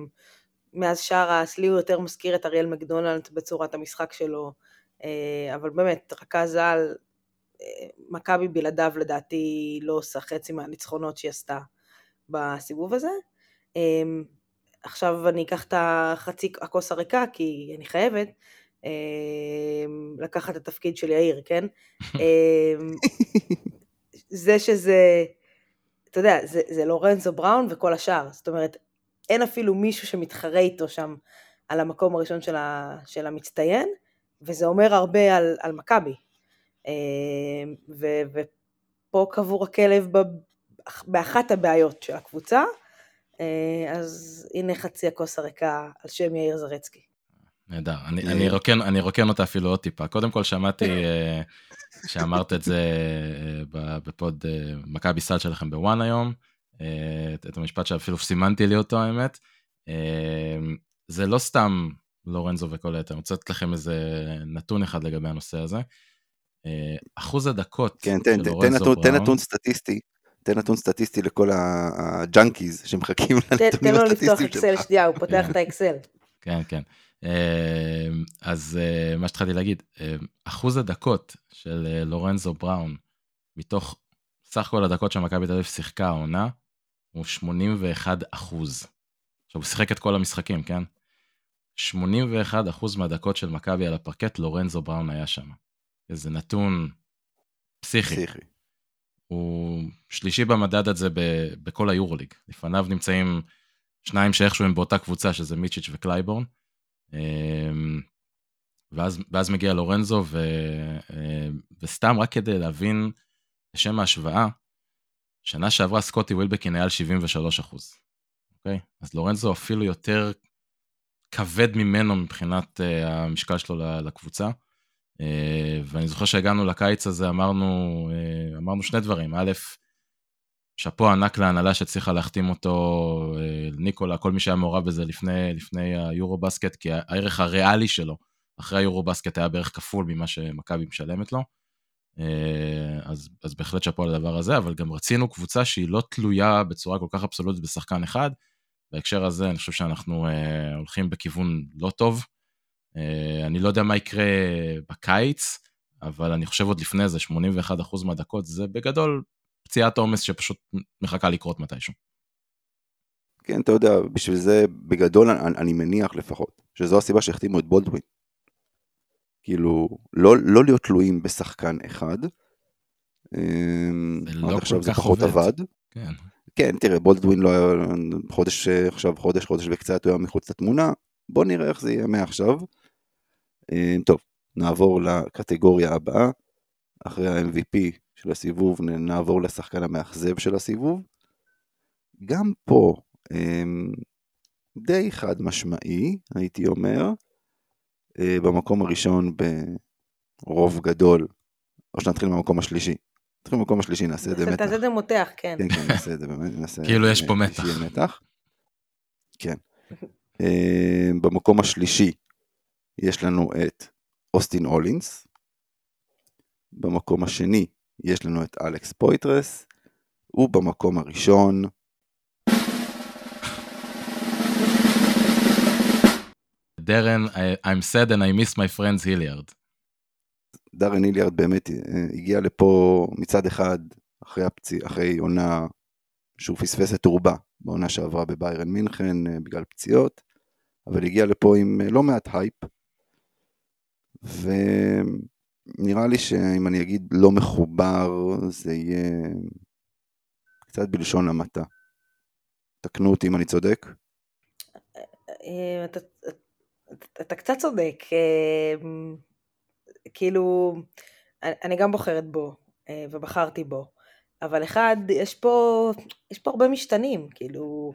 מאז שרס, לי הוא יותר מזכיר את אריאל מקדונלד בצורת המשחק שלו, אה, אבל באמת רכז על, אה, מכבי בלעדיו לדעתי לא עושה חצי מהניצחונות שהיא עשתה בסיבוב הזה. אה, עכשיו אני אקח את החצי הכוס הריקה כי אני חייבת. לקחת את התפקיד של יאיר, כן? (laughs) זה שזה, אתה יודע, זה, זה לורנזו בראון וכל השאר, זאת אומרת, אין אפילו מישהו שמתחרה איתו שם על המקום הראשון של, ה, של המצטיין, וזה אומר הרבה על, על מכבי. ופה קבור הכלב באחת הבעיות של הקבוצה, אז הנה חצי הכוס הריקה על שם יאיר זרצקי. נהדר, אני, אני, רוקן, אני רוקן אותה אפילו עוד טיפה. קודם כל שמעתי אה, שאמרת את זה אה, בפוד אה, מכבי סל שלכם בוואן היום, את המשפט שאפילו סימנתי לי אותו האמת. זה לא סתם לורנזו וכל היתר, אני רוצה לתת לכם איזה נתון אחד לגבי הנושא הזה. אחוז הדקות כן, תן, של לורנזו תן, בראון... תן נתון סטטיסטי. תן נתון סטטיסטי לכל ה junkies שמחכים לנתונים הסטטיסטיים שלך. תן לו לפתוח אקסל שנייה, הוא פותח את האקסל. כן, כן. אמ, אז אה, מה שהתחלתי להגיד, אה, אחוז הדקות של אה, לורנזו בראון מתוך סך כל הדקות שמכבי תל אביב שיחקה העונה, הוא 81 אחוז. עכשיו הוא שיחק את כל המשחקים, כן? 81 אחוז מהדקות של מכבי על הפרקט, לורנזו בראון היה שם. איזה נתון פסיכי. פסיכי. הוא שלישי במדד הזה ב- בכל היורוליג. לפניו נמצאים שניים שאיכשהו הם באותה קבוצה, שזה מיצ'יץ' וקלייבורן. אמ, ואז, ואז מגיע לורנזו, ו, אה, וסתם רק כדי להבין, לשם ההשוואה, שנה שעברה סקוטי ווילבקין היה על 73 אחוז, אוקיי? אז לורנזו אפילו יותר כבד ממנו מבחינת uh, המשקל שלו לקבוצה. Uh, ואני זוכר שהגענו לקיץ הזה, אמרנו, אמרנו שני דברים. א', שאפו ענק להנהלה שהצליחה להחתים אותו, אה, ניקולה, כל מי שהיה מעורב בזה לפני, לפני היורו בסקט, כי הערך הריאלי שלו אחרי היורו בסקט היה בערך כפול ממה שמכבי משלמת לו. אה, אז, אז בהחלט שאפו על הדבר הזה, אבל גם רצינו קבוצה שהיא לא תלויה בצורה כל כך אבסולוטית בשחקן אחד. בהקשר הזה אני חושב שאנחנו uh, הולכים בכיוון לא טוב. אני לא יודע מה יקרה בקיץ, אבל אני חושב עוד לפני זה, 81% מהדקות, זה בגדול פציעת עומס שפשוט מחכה לקרות מתישהו. כן, אתה יודע, בשביל זה בגדול אני, אני מניח לפחות, שזו הסיבה שהחתימו את בולדווין. כאילו, לא, לא להיות תלויים בשחקן אחד. אמ, לא עכשיו זה פחות עבד. כן. כן, תראה, בולדווין לא היה חודש, עכשיו חודש, חודש וקצת, הוא היה מחוץ לתמונה. בוא נראה איך זה יהיה מעכשיו. אמ, טוב, נעבור לקטגוריה הבאה. אחרי ה-MVP של הסיבוב, נעבור לשחקן המאכזב של הסיבוב. גם פה אמ, די חד משמעי, הייתי אומר, אה, במקום הראשון ברוב גדול, או שנתחיל מהמקום השלישי. נתחיל מהמקום השלישי, נעשה את זה מתח. תעשה את זה מותח, כן. כן, כן, נעשה את זה באמת, נעשה... (laughs) כאילו יש פה מתח. מתח. כן. (laughs) אמ, במקום השלישי יש לנו את אוסטין אולינס. במקום השני יש לנו את אלכס פויטרס, ובמקום הראשון דרן, I'm sad and I miss my friends היליארד. דרן היליארד באמת אה, הגיע לפה מצד אחד אחרי, הפצי, אחרי עונה שהוא פספס את רובה בעונה שעברה בביירן מינכן אה, בגלל פציעות, אבל הגיע לפה עם אה, לא מעט הייפ, ו... נראה לי שאם אני אגיד לא מחובר, זה יהיה קצת בלשון המעטה. תקנו אותי אם אני צודק. אה, אתה, אתה קצת צודק, אה, כאילו, אני גם בוחרת בו, אה, ובחרתי בו, אבל אחד, יש פה, יש פה הרבה משתנים, כאילו,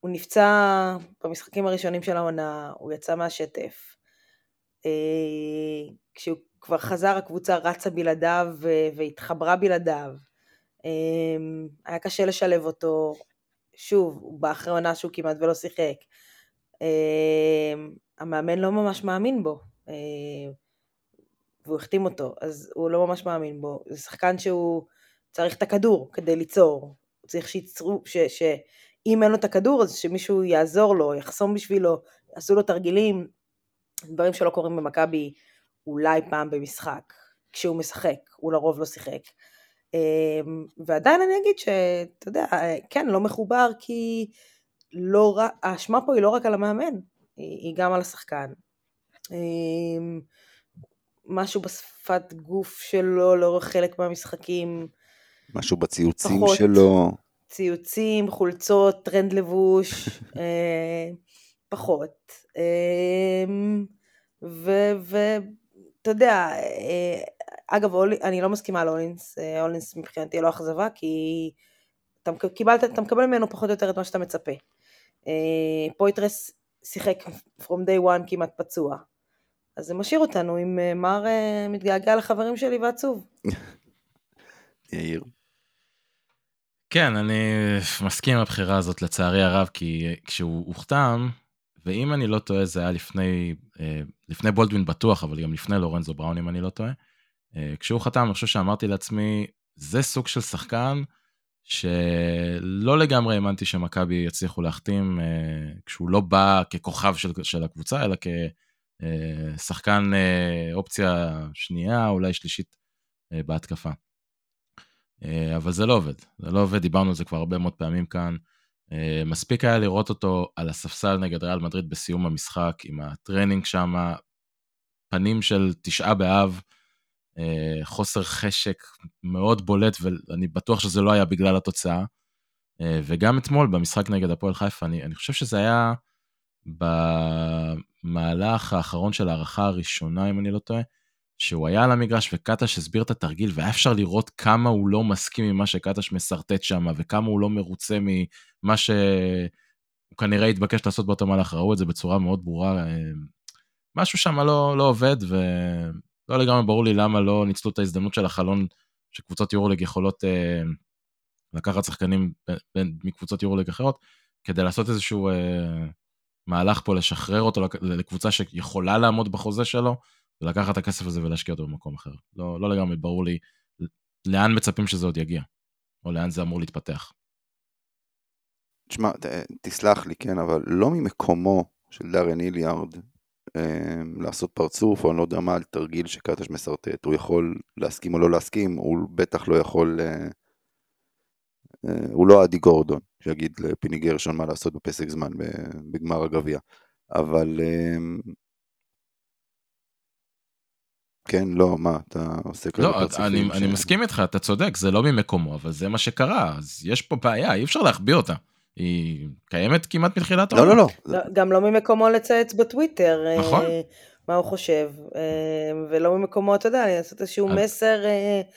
הוא נפצע במשחקים הראשונים של העונה, הוא יצא מהשטף. כשהוא כבר חזר, הקבוצה רצה בלעדיו והתחברה בלעדיו. אמ, היה קשה לשלב אותו, שוב, הוא בא אחרי עונה שהוא כמעט ולא שיחק. אמ, המאמן לא ממש מאמין בו, אמ, והוא החתים אותו, אז הוא לא ממש מאמין בו. זה שחקן שהוא צריך את הכדור כדי ליצור, הוא צריך שייצרו, ש, שאם אין לו את הכדור אז שמישהו יעזור לו, יחסום בשבילו, יעשו לו תרגילים, דברים שלא קורים במכבי אולי פעם במשחק, כשהוא משחק, הוא לרוב לא שיחק. אמ, ועדיין אני אגיד שאתה יודע, כן, לא מחובר כי לא רק, האשמה פה היא לא רק על המאמן, היא גם על השחקן. אמ, משהו בשפת גוף שלו לאורך חלק מהמשחקים. משהו בציוצים פחות. שלו. ציוצים, חולצות, טרנד לבוש, (laughs) אה, פחות. אמ, ואתה יודע, אה, אגב, אני לא מסכימה על אולינס, אה, אולינס מבחינתי לא אכזבה, כי אתה, קיבלת, אתה מקבל ממנו פחות או יותר את מה שאתה מצפה. פויטרס שיחק from day one כמעט פצוע. אז זה משאיר אותנו עם אה, מר אה, מתגעגע לחברים שלי ועצוב. (laughs) יאיר. כן, אני מסכים עם הבחירה הזאת לצערי הרב, כי כשהוא הוחתם, ואם אני לא טועה זה היה לפני, אה, לפני בולדווין בטוח, אבל גם לפני לורנזו בראון אם אני לא טועה. כשהוא חתם, אני חושב שאמרתי לעצמי, זה סוג של שחקן שלא לגמרי האמנתי שמכבי יצליחו להחתים כשהוא לא בא ככוכב של, של הקבוצה, אלא כ... אה, שחקן אה, אופציה שנייה, אולי שלישית אה, בהתקפה. אבל זה לא עובד, זה לא עובד, דיברנו על זה כבר הרבה מאוד פעמים כאן. מספיק היה לראות אותו על הספסל נגד ריאל מדריד בסיום המשחק, עם הטרנינג שם, פנים של תשעה באב, חוסר חשק מאוד בולט, ואני בטוח שזה לא היה בגלל התוצאה. וגם אתמול במשחק נגד הפועל חיפה, אני, אני חושב שזה היה במהלך האחרון של ההארכה הראשונה, אם אני לא טועה, שהוא היה על המגרש וקטש הסביר את התרגיל, והיה אפשר לראות כמה הוא לא מסכים עם מה שקטש משרטט שם, וכמה הוא לא מרוצה ממה שהוא כנראה התבקש לעשות באותו מהלך, ראו את זה בצורה מאוד ברורה. אה, משהו שם לא, לא עובד, ולא לגמרי ברור לי למה לא ניצלו את ההזדמנות של החלון שקבוצות יורוליג יכולות אה, לקחת שחקנים מקבוצות יורוליג אחרות, כדי לעשות איזשהו... אה, מהלך פה לשחרר אותו לקבוצה שיכולה לעמוד בחוזה שלו, ולקחת את הכסף הזה ולהשקיע אותו במקום אחר. לא, לא לגמרי ברור לי לאן מצפים שזה עוד יגיע, או לאן זה אמור להתפתח. תשמע, תסלח לי, כן, אבל לא ממקומו של דארן איליארד אה, לעשות פרצוף, או אני לא יודע מה, על תרגיל שקטש משרטט. הוא יכול להסכים או לא להסכים, הוא בטח לא יכול... אה, אה, הוא לא אדי גורדון, שיגיד לפיני גרשון מה לעשות בפסק זמן בגמר הגביע. אבל... כן, לא, מה, אתה עושה כאלה לא, פרצופים? אני, ש... אני מסכים איתך, אתה צודק, זה לא ממקומו, אבל זה מה שקרה, אז יש פה בעיה, אי אפשר להחביא אותה. היא קיימת כמעט מתחילת העולם. לא, לא, לא. גם לא ממקומו לצייץ בטוויטר. נכון. אה, מה הוא חושב, אה, ולא ממקומו, אתה יודע, לעשות איזשהו מסר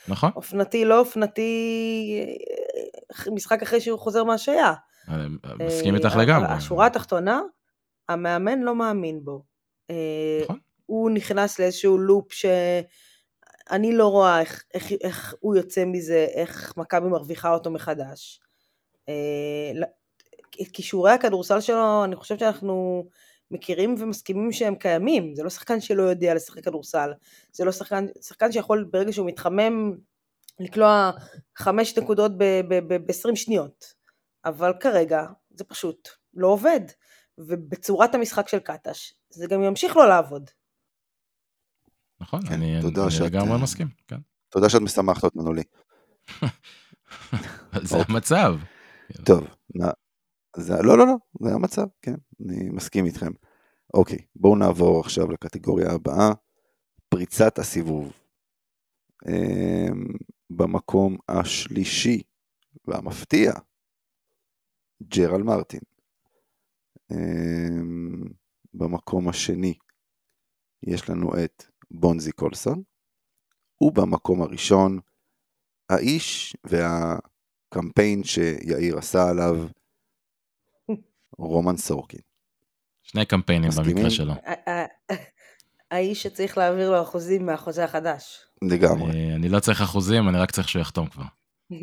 נכון. אופנתי, לא אופנתי, משחק אחרי שהוא חוזר מהשעיה. אני מסכים איתך לגמרי. השורה התחתונה, המאמן לא מאמין בו. אה, נכון. הוא נכנס לאיזשהו לופ שאני לא רואה איך, איך, איך הוא יוצא מזה, איך מכבי מרוויחה אותו מחדש. אה, כישורי הכדורסל שלו, אני חושבת שאנחנו מכירים ומסכימים שהם קיימים. זה לא שחקן שלא יודע לשחק כדורסל. זה לא שחקן, שחקן שיכול ברגע שהוא מתחמם לקלוע חמש נקודות ב-20 שניות. אבל כרגע זה פשוט לא עובד. ובצורת המשחק של קטש, זה גם ימשיך לא לעבוד. נכון, כן, אני, אני לגמרי אה, מסכים, כן. תודה שאת משמחת אותנו לי. (laughs) זה. המצב. טוב, זה, לא, לא, לא, זה המצב, כן, אני מסכים איתכם. אוקיי, בואו נעבור עכשיו לקטגוריה הבאה, פריצת הסיבוב. אמ, במקום השלישי והמפתיע, ג'רל מרטין. אמ, במקום השני יש לנו את בונזי קולסון, ובמקום הראשון האיש והקמפיין שיאיר עשה עליו, רומן סורקין. שני קמפיינים במקרה שלו. האיש שצריך להעביר לו אחוזים מהחוזה החדש. לגמרי. אה, אני לא צריך אחוזים, אני רק צריך שהוא יחתום כבר. (laughs)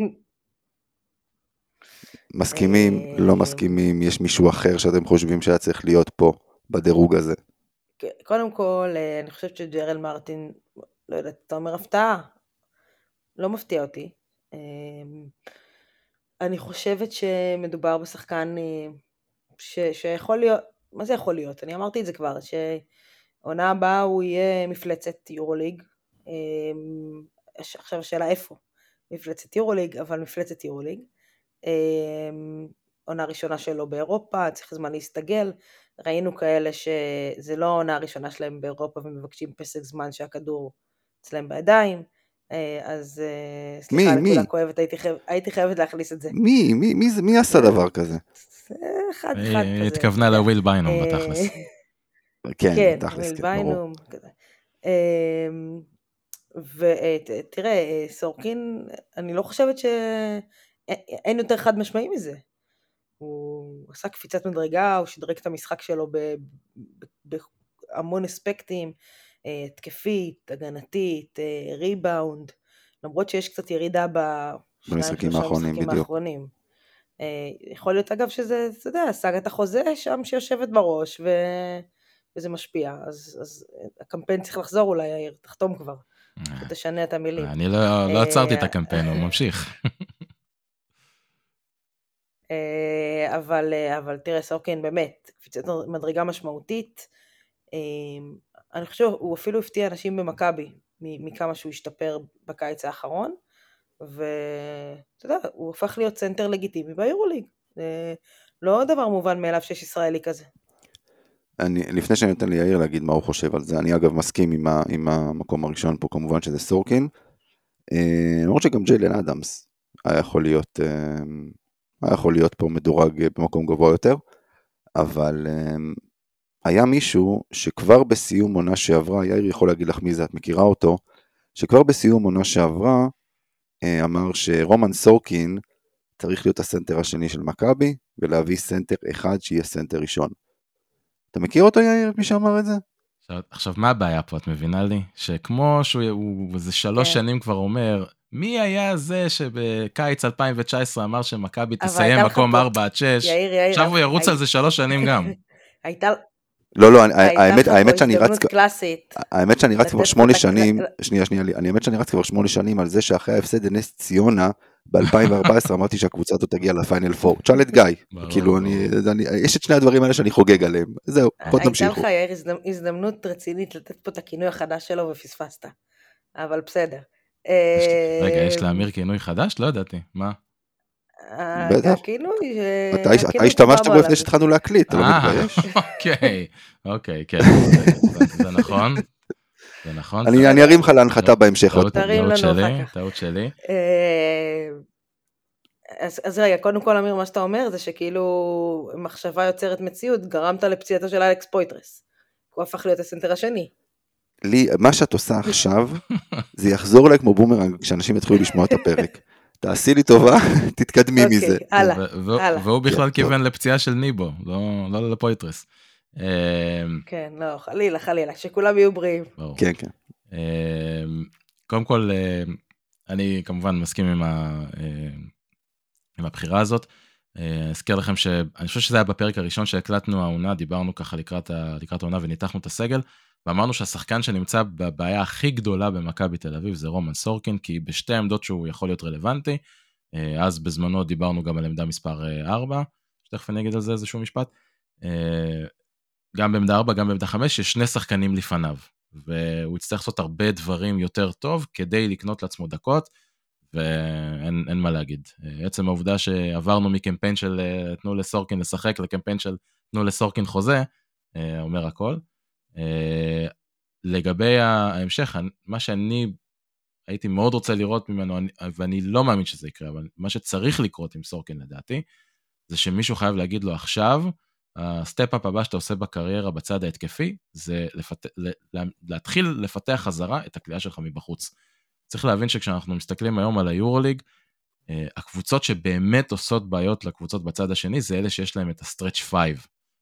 מסכימים, לא מסכימים, יש מישהו אחר שאתם חושבים שהיה צריך להיות פה, בדירוג הזה? קודם כל, אה, אני חושבת שג'רל מרטין, לא יודעת, אתה אומר הפתעה? לא מפתיע אותי. אני חושבת שמדובר בשחקן אה, ש, שיכול להיות, מה זה יכול להיות? אני אמרתי את זה כבר, שעונה הבאה הוא יהיה מפלצת יורוליג. אמ, עכשיו השאלה איפה? מפלצת יורוליג, אבל מפלצת יורוליג. עונה ראשונה שלו באירופה, צריך זמן להסתגל. ראינו כאלה שזה לא העונה הראשונה שלהם באירופה ומבקשים פסק זמן שהכדור אצלם בידיים. אה, אז אה, סליחה מי? נקודה כואבת, הייתי, חייב, הייתי חייבת להכניס את זה. מי, מי, מי, זה- מי עשה דבר כזה? זה אחד אחד היא כזה. התכוונה לוויל ביינום אה, בתכלס. (laughs) כן, כן, תכלס, כן, ברור. ביינום, כזה. אמ, ותראה, סורקין, אני לא חושבת ש... אין יותר חד משמעי מזה. הוא עשה קפיצת מדרגה, הוא שדרג את המשחק שלו ב- ב- בהמון אספקטים, אה, התקפית, הגנתית, אה, ריבאונד, למרות שיש קצת ירידה בשניים האחרונים, בדיוק. האחרונים. אה, יכול להיות אגב שזה, אתה יודע, סאגת החוזה שם שיושבת בראש ו... וזה משפיע, אז, אז הקמפיין צריך לחזור אולי, יאיר, תחתום כבר, תשנה את המילים. אני לא לא עצרתי את הקמפיין, הוא ממשיך. (laughs) אה, אבל, אה, אבל תראה, סורקין באמת, קפיצת מדרגה משמעותית. אה, אני חושב, הוא אפילו הפתיע אנשים במכבי מכמה שהוא השתפר בקיץ האחרון, ואתה יודע, הוא הופך להיות סנטר לגיטימי ביורוליג. זה לא דבר מובן מאליו שיש ישראלי כזה. אני, לפני שאני נותן ליאיר להגיד מה הוא חושב על זה, אני אגב מסכים עם, ה, עם המקום הראשון פה כמובן שזה סורקין. למרות שגם ג'יילן אדמס היה יכול להיות, היה יכול להיות פה מדורג אה, במקום גבוה יותר, אבל אה, היה מישהו שכבר בסיום עונה שעברה, יאיר יכול להגיד לך מי זה, את מכירה אותו, שכבר בסיום עונה שעברה אה, אמר שרומן סורקין צריך להיות הסנטר השני של מכבי ולהביא סנטר אחד שיהיה סנטר ראשון. אתה מכיר אותו יאיר, מי שאמר את זה? עכשיו- עכשיו, מה הבעיה פה, את מבינה לי? שכמו שהוא הוא איזה שלוש כן. שנים כבר אומר, מי היה זה שבקיץ 2019 אמר שמכבי תסיים הייתה מקום פה- 4 עד 6? יאיר, יאיר, עכשיו הוא אבל ירוץ הי- על זה שלוש שנים גם. (laughs) הייתה לא, לא, אני- הייתה האמת, שאני רץ, קלאסית. האמת שאני רץ כבר שמונה שנים, שנייה, שנייה, לי, אני האמת שאני רץ כבר שמונה שנים על זה שאחרי ההפסד לנס ציונה, ב-2014 אמרתי שהקבוצה הזאת תגיע לפיינל 4. תשאל את גיא, כאילו, אני. אני, יש את שני הדברים האלה שאני חוגג עליהם. זהו, בוא הייתה תמשיכו. לך, יאיר, הזדמ- הזדמנות רצינית לתת פה את הכינוי החדש שלו ופספסת. אבל בסדר. יש- רגע, אה, יש לאמיר כינוי חדש? לא ידעתי. מה? בטח. הכינוי... אה, אתה השתמשת בו. לפני שהתחלנו להקליט, אתה לא אה, מתבייש? (laughs) אוקיי, אוקיי, כן, (laughs) זה- נכון. זה נכון. אני אני ארים לך להנחתה בהמשך עוד טעות פעם. שלי. טעות שלי. אה, אז, אז רגע, קודם כל אמיר, מה שאתה אומר זה שכאילו מחשבה יוצרת מציאות, גרמת לפציעתו של אלכס פויטרס. הוא הפך להיות הסנטר השני. לי, מה שאת עושה עכשיו, זה יחזור אליי כמו בומרנג כשאנשים יתחילו לשמוע את הפרק. תעשי לי טובה, (laughs) תתקדמי אוקיי, מזה. הלאה, הלאה. והוא בכלל כן, כיוון לפציעה של ניבו, לא לא לפויטרס. אה, כן, לא, חלילה, חלילה, שכולם יהיו בריאים. ברור. כן, כן. אמ, קודם כל, אמ, אני כמובן מסכים עם, ה, אמ, עם הבחירה הזאת. אה, אזכיר לכם שאני חושב שזה היה בפרק הראשון שהקלטנו העונה, דיברנו ככה לקראת, ה, לקראת העונה וניתחנו את הסגל, ואמרנו שהשחקן שנמצא בבעיה הכי גדולה במכבי תל אביב זה רומן סורקין, כי בשתי עמדות שהוא יכול להיות רלוונטי. אה, אז בזמנו דיברנו גם על עמדה מספר 4, שתכף אני אגיד על זה איזשהו משפט. אה, גם בעמדה 4, גם בעמדה 5, יש שני שחקנים לפניו. והוא יצטרך לעשות הרבה דברים יותר טוב כדי לקנות לעצמו דקות, ואין אין מה להגיד. אה, עצם העובדה שעברנו מקמפיין של אה, תנו לסורקין לשחק לקמפיין של תנו לסורקין חוזה, אה, אומר הכל. אה, לגבי ההמשך, מה שאני הייתי מאוד רוצה לראות ממנו, אני- ואני לא מאמין שזה יקרה, אבל מה שצריך לקרות עם סורקין לדעתי, זה שמישהו חייב להגיד לו עכשיו, ה step-up הבא שאתה עושה בקריירה בצד ההתקפי, זה לפת... לה- להתחיל לפתח חזרה את הקליעה שלך מבחוץ. צריך להבין שכשאנחנו מסתכלים היום על היורוליג, אה, הקבוצות שבאמת עושות בעיות לקבוצות בצד השני, זה אלה שיש להם את ה stretch 5.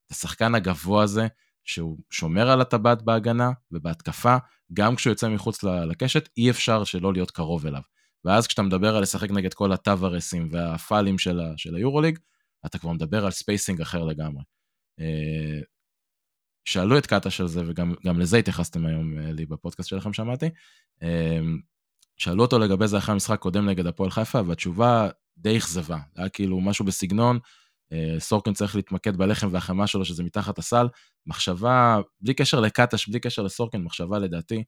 את השחקן הגבוה הזה, שהוא שומר על הטבעת בהגנה ובהתקפה, גם כשהוא יוצא מחוץ לקשת, אי אפשר שלא להיות קרוב אליו. ואז כשאתה מדבר על לשחק נגד כל הטבארסים והפאלים של, ה- של היורוליג, אתה כבר מדבר על spacing אחר לגמרי. אה, שאלו את קטש על זה, וגם גם לזה התייחסתם היום אה, לי בפודקאסט שלכם, שמעתי. אה, שאלו אותו לגבי זה אחרי המשחק קודם נגד הפועל חיפה, והתשובה די אכזבה. היה כאילו משהו בסגנון, סורקין צריך להתמקד בלחם והחמאה שלו, שזה מתחת הסל. מחשבה, בלי קשר לקטש, בלי קשר לסורקין, מחשבה לדעתי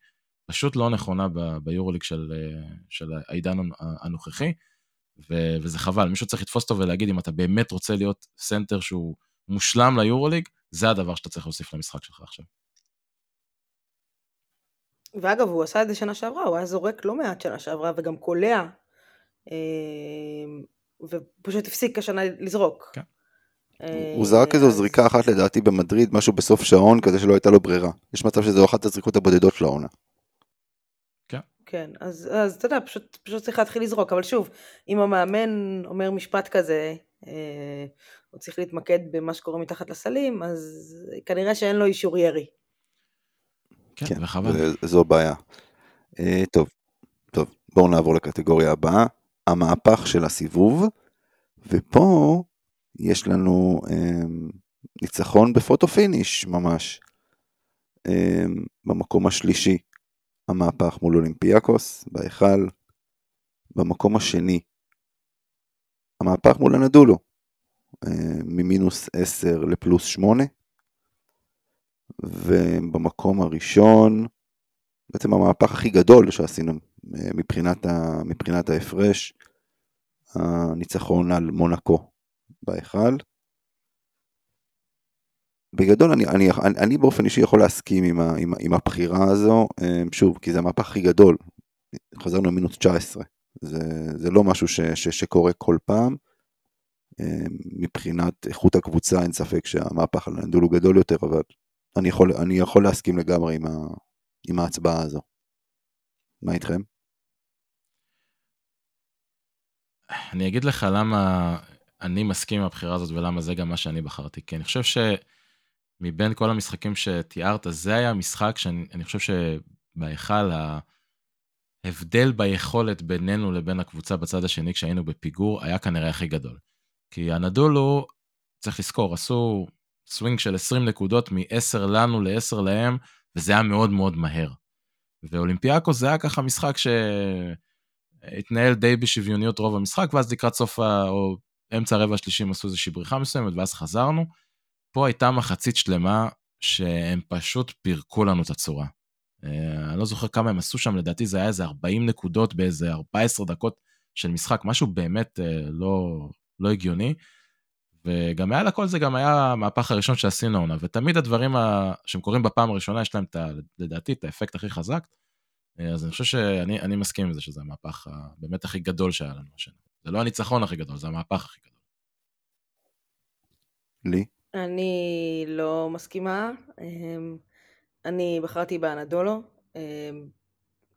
פשוט לא נכונה ביורוליג של, אה, של העידן הנוכחי, ו, וזה חבל. מישהו צריך לתפוס אותו ולהגיד, אם אתה באמת רוצה להיות סנטר שהוא מושלם ליורוליג, זה הדבר שאתה צריך להוסיף למשחק שלך עכשיו. ואגב, הוא עשה את זה שנה שעברה, הוא היה זורק לא מעט שנה שעברה, וגם קולע, אה, ופשוט הפסיק השנה לזרוק. כן. אה, הוא זרק איזו זריקה אחת לדעתי במדריד, משהו בסוף שעון, כזה שלא הייתה לו ברירה. יש מצב שזו אחת הזריקות הבודדות של העונה. כן. כן, אז, אז אתה יודע, פשוט, פשוט צריך להתחיל לזרוק, אבל שוב, אם המאמן אומר משפט כזה, אה, הוא צריך להתמקד במה שקורה מתחת לסלים, אז כנראה שאין לו אישור ירי. כן, כן וחבל. זו בעיה. אה, טוב, טוב, בואו נעבור לקטגוריה הבאה, המהפך של הסיבוב, ופה יש לנו אה, ניצחון ב photo finish ממש. אה, במקום השלישי, המהפך מול אולימפיאקוס, בהיכל. במקום השני, המהפך מול אנאדולו, אה, ממינוס 10 לפלוס 8. ובמקום הראשון, בעצם המהפך הכי גדול שעשינו מבחינת, ה, מבחינת ההפרש, הניצחון על מונקו בהיכל. בגדול אני, אני, אני, אני באופן אישי יכול להסכים עם, ה, עם, עם הבחירה הזו, אה, שוב, כי זה המהפך הכי גדול, חזרנו למינוס 19, זה, זה לא משהו ש, ש, שקורה כל פעם. אה, מבחינת איכות הקבוצה אין ספק שהמהפך על הנדול הוא גדול יותר, אבל אני יכול, אני יכול להסכים לגמרי עם, ה, עם ההצבעה הזו. מה איתכם? אני אגיד לך למה אני מסכים עם הבחירה הזאת ולמה זה גם מה שאני בחרתי. כי אני חושב שמבין כל המשחקים שתיארת, זה היה משחק שאני חושב שבהיכל ההבדל ביכולת בינינו לבין הקבוצה בצד השני כשהיינו בפיגור היה כנראה הכי גדול. כי אנאדולו, צריך לזכור, עשו סווינג של 20 נקודות מ-10 לנו ל-10 להם, וזה היה מאוד מאוד מהר. ואולימפיאקוס זה היה ככה משחק שהתנהל די בשוויוניות רוב המשחק, ואז לקראת סוף ה... או אמצע הרבע השלישי הם עשו איזושהי בריחה מסוימת, ואז חזרנו. פה הייתה מחצית שלמה שהם פשוט פירקו לנו את הצורה. אה, אני לא זוכר כמה הם עשו שם, לדעתי זה היה איזה 40 נקודות באיזה 14 דקות של משחק, משהו באמת אה, לא, לא הגיוני. וגם מעל הכל זה גם היה המהפך הראשון שעשינו עונה, ותמיד הדברים ה... שהם קורים בפעם הראשונה יש להם את ה... לדעתי את האפקט הכי חזק, אז אני חושב שאני מסכים עם זה שזה המהפך באמת הכי גדול שהיה לנו השנה. זה לא הניצחון הכי גדול, זה המהפך הכי גדול. לי? אני לא מסכימה. אמ, אני בחרתי באנדולו, אמ,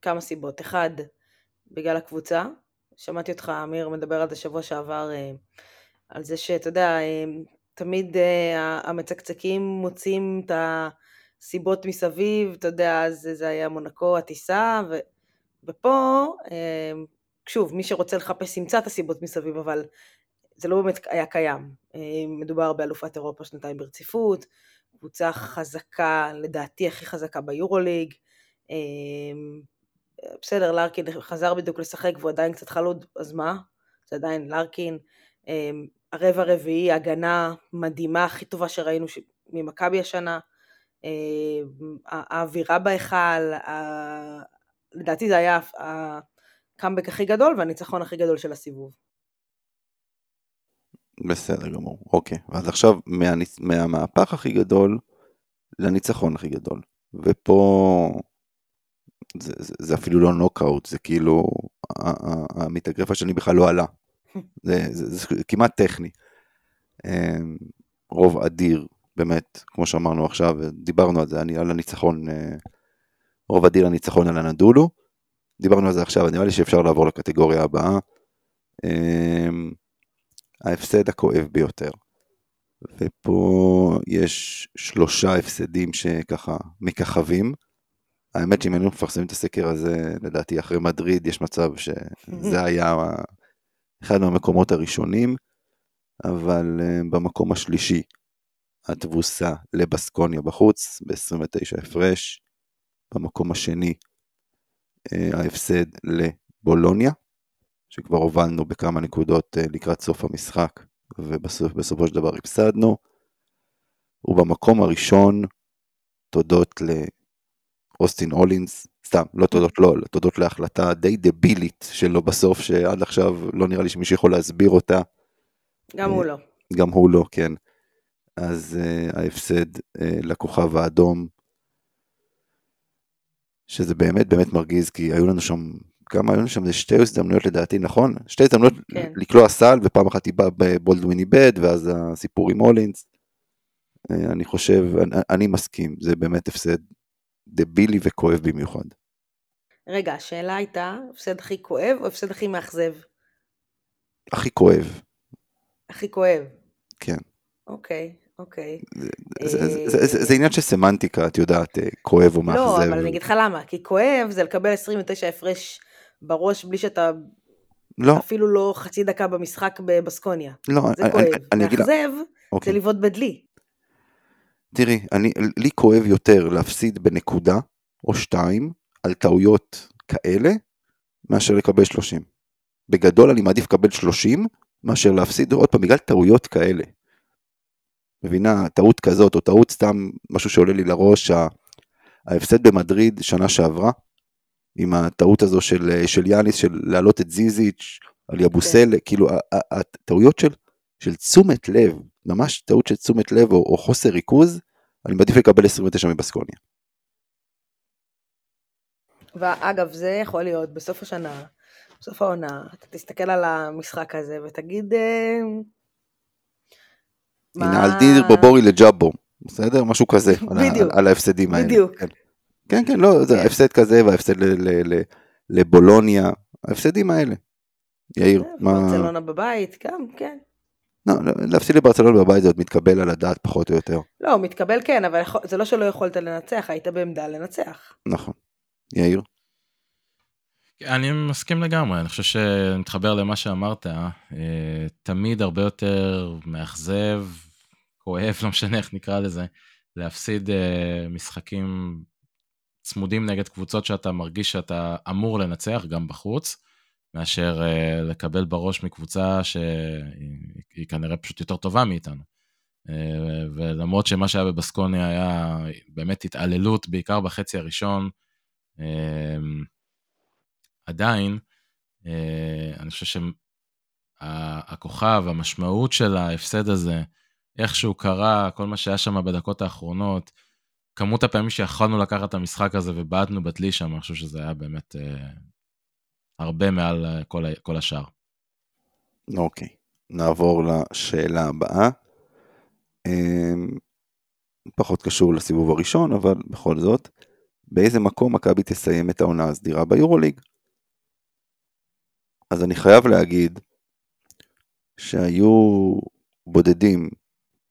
כמה סיבות. אחד, בגלל הקבוצה. שמעתי אותך, אמיר, מדבר על זה שבוע שעבר. אמ, על זה שאתה יודע, תמיד אה, המצקצקים מוצאים את הסיבות מסביב, אתה יודע, אז זה היה מונקו, הטיסה, ו, ופה, שוב, מי שרוצה לחפש ימצא את הסיבות מסביב, אבל זה לא באמת היה קיים. מדובר באלופת אירופה שנתיים ברציפות, קבוצה חזקה, לדעתי הכי חזקה ביורוליג. בסדר, לארקין חזר בדיוק לשחק והוא עדיין קצת חלוד, אז מה? זה עדיין לארקין. אמ, הרבע הרביעי, הגנה מדהימה, הכי טובה שראינו ממכבי השנה. אמ, האווירה בהיכל, לדעתי זה היה הקאמבק הכי גדול והניצחון הכי גדול של הסיבוב. בסדר גמור, אוקיי. אז עכשיו מהניצ... מהמהפך הכי גדול לניצחון הכי גדול. ופה זה, זה, זה אפילו לא נוקאוט, זה כאילו המתאגרף השני בכלל לא עלה. זה, (laughs) זה, זה, זה כמעט טכני. אמ, רוב אדיר, באמת, כמו שאמרנו עכשיו, דיברנו על זה, אני, על הניצחון, אה, רוב אדיר הניצחון על הנדולו. דיברנו על זה עכשיו, נראה לי שאפשר לעבור לקטגוריה הבאה. אמ, ההפסד הכואב ביותר. ופה יש שלושה הפסדים שככה מככבים. האמת שאם היינו מפרסמים את הסקר הזה, לדעתי אחרי מדריד, יש מצב שזה (laughs) היה אחד מהמקומות הראשונים, אבל uh, במקום השלישי התבוסה לבסקוניה בחוץ ב-29 הפרש, במקום השני uh, ההפסד לבולוניה, שכבר הובלנו בכמה נקודות אה, לקראת סוף המשחק, ובסופו של דבר הפסדנו. ובמקום הראשון, תודות לאוסטין הולינס, סתם, לא תודות לו, לא, תודות להחלטה די דבילית שלו בסוף, שעד עכשיו לא נראה לי שמישהו יכול להסביר אותה. גם הוא לא. גם הוא לא, כן. אז uh, ההפסד uh, לכוכב האדום, שזה באמת באמת מרגיז, כי היו לנו שם, כמה היו לנו שם, זה שתי הזדמנויות לדעתי, נכון? שתי הזדמנויות כן. לקלוע סל, ופעם אחת היא באה בולדווין איבד, ואז הסיפור עם הולינס. Uh, אני חושב, אני, אני מסכים, זה באמת הפסד דבילי וכואב במיוחד. רגע, השאלה הייתה, הפסד הכי כואב או הפסד הכי מאכזב? הכי כואב. הכי כואב. כן. אוקיי, אוקיי. זה עניין של סמנטיקה, את יודעת, אה, כואב או מאכזב. לא, אבל אני אגיד לך למה, כי כואב זה לקבל 29 הפרש בראש בלי שאתה... לא. אפילו לא חצי דקה במשחק בבסקוניה. לא, זה כואב. מאכזב זה אוקיי. לבעוט בדלי. תראי, אני, לי כואב יותר להפסיד בנקודה או שתיים על טעויות כאלה, מאשר לקבל 30. בגדול אני מעדיף לקבל 30 מאשר להפסיד עוד פעם בגלל טעויות כאלה. מבינה, טעות כזאת, או טעות סתם משהו שעולה לי לראש, ההפסד במדריד שנה שעברה, עם הטעות הזו של, של יאניס, של להעלות את זיזיץ' על יבוסל, okay. כן. כאילו הטעויות של, של תשומת לב, ממש טעות של תשומת לב או, או חוסר ריכוז, אני מעדיף לקבל 29 מבסקוניה. ואגב, זה יכול להיות בסוף השנה, בסוף העונה, אתה תסתכל על המשחק הזה ותגיד, אה, הנה, אל תיר בובורי לג'אבו, בסדר? משהו כזה, בדיוק, על, על ההפסדים האלה. בדיוק. כן, כן, כן לא, זה ההפסד כזה וההפסד לבולוניה, ההפסדים האלה. יאיר, אה, מה... ברצלונה בבית, גם, כן. לא, לא, להפסיד לברצלונה בבית זה עוד מתקבל על הדעת פחות או יותר. לא, מתקבל כן, אבל זה לא שלא יכולת לנצח, היית בעמדה לנצח. נכון. יאיר? אני מסכים לגמרי, אני חושב שנתחבר למה שאמרת, אה, תמיד הרבה יותר מאכזב, כואב, לא משנה איך נקרא לזה, להפסיד אה, משחקים צמודים נגד קבוצות שאתה מרגיש שאתה אמור לנצח, גם בחוץ, מאשר אה, לקבל בראש מקבוצה שהיא כנראה פשוט יותר טובה מאיתנו. ולמרות שמה שהיה בבסקוניה היה באמת התעללות, בעיקר בחצי הראשון, עדיין, אה, אני חושב שהכוכב, המשמעות של ההפסד הזה, איך שהוא קרה, כל מה שהיה שם בדקות האחרונות, כמות הפעמים שיכולנו לקחת את המשחק הזה ובעטנו בדלי שם, אני חושב שזה היה באמת אה, הרבה מעל אה, כל, כל השאר. אוקיי, נעבור לשאלה הבאה. אה, פחות קשור לסיבוב הראשון, אבל בכל זאת, באיזה מקום מכבי תסיים את העונה הסדירה ביורוליג? אז אני חייב להגיד שהיו בודדים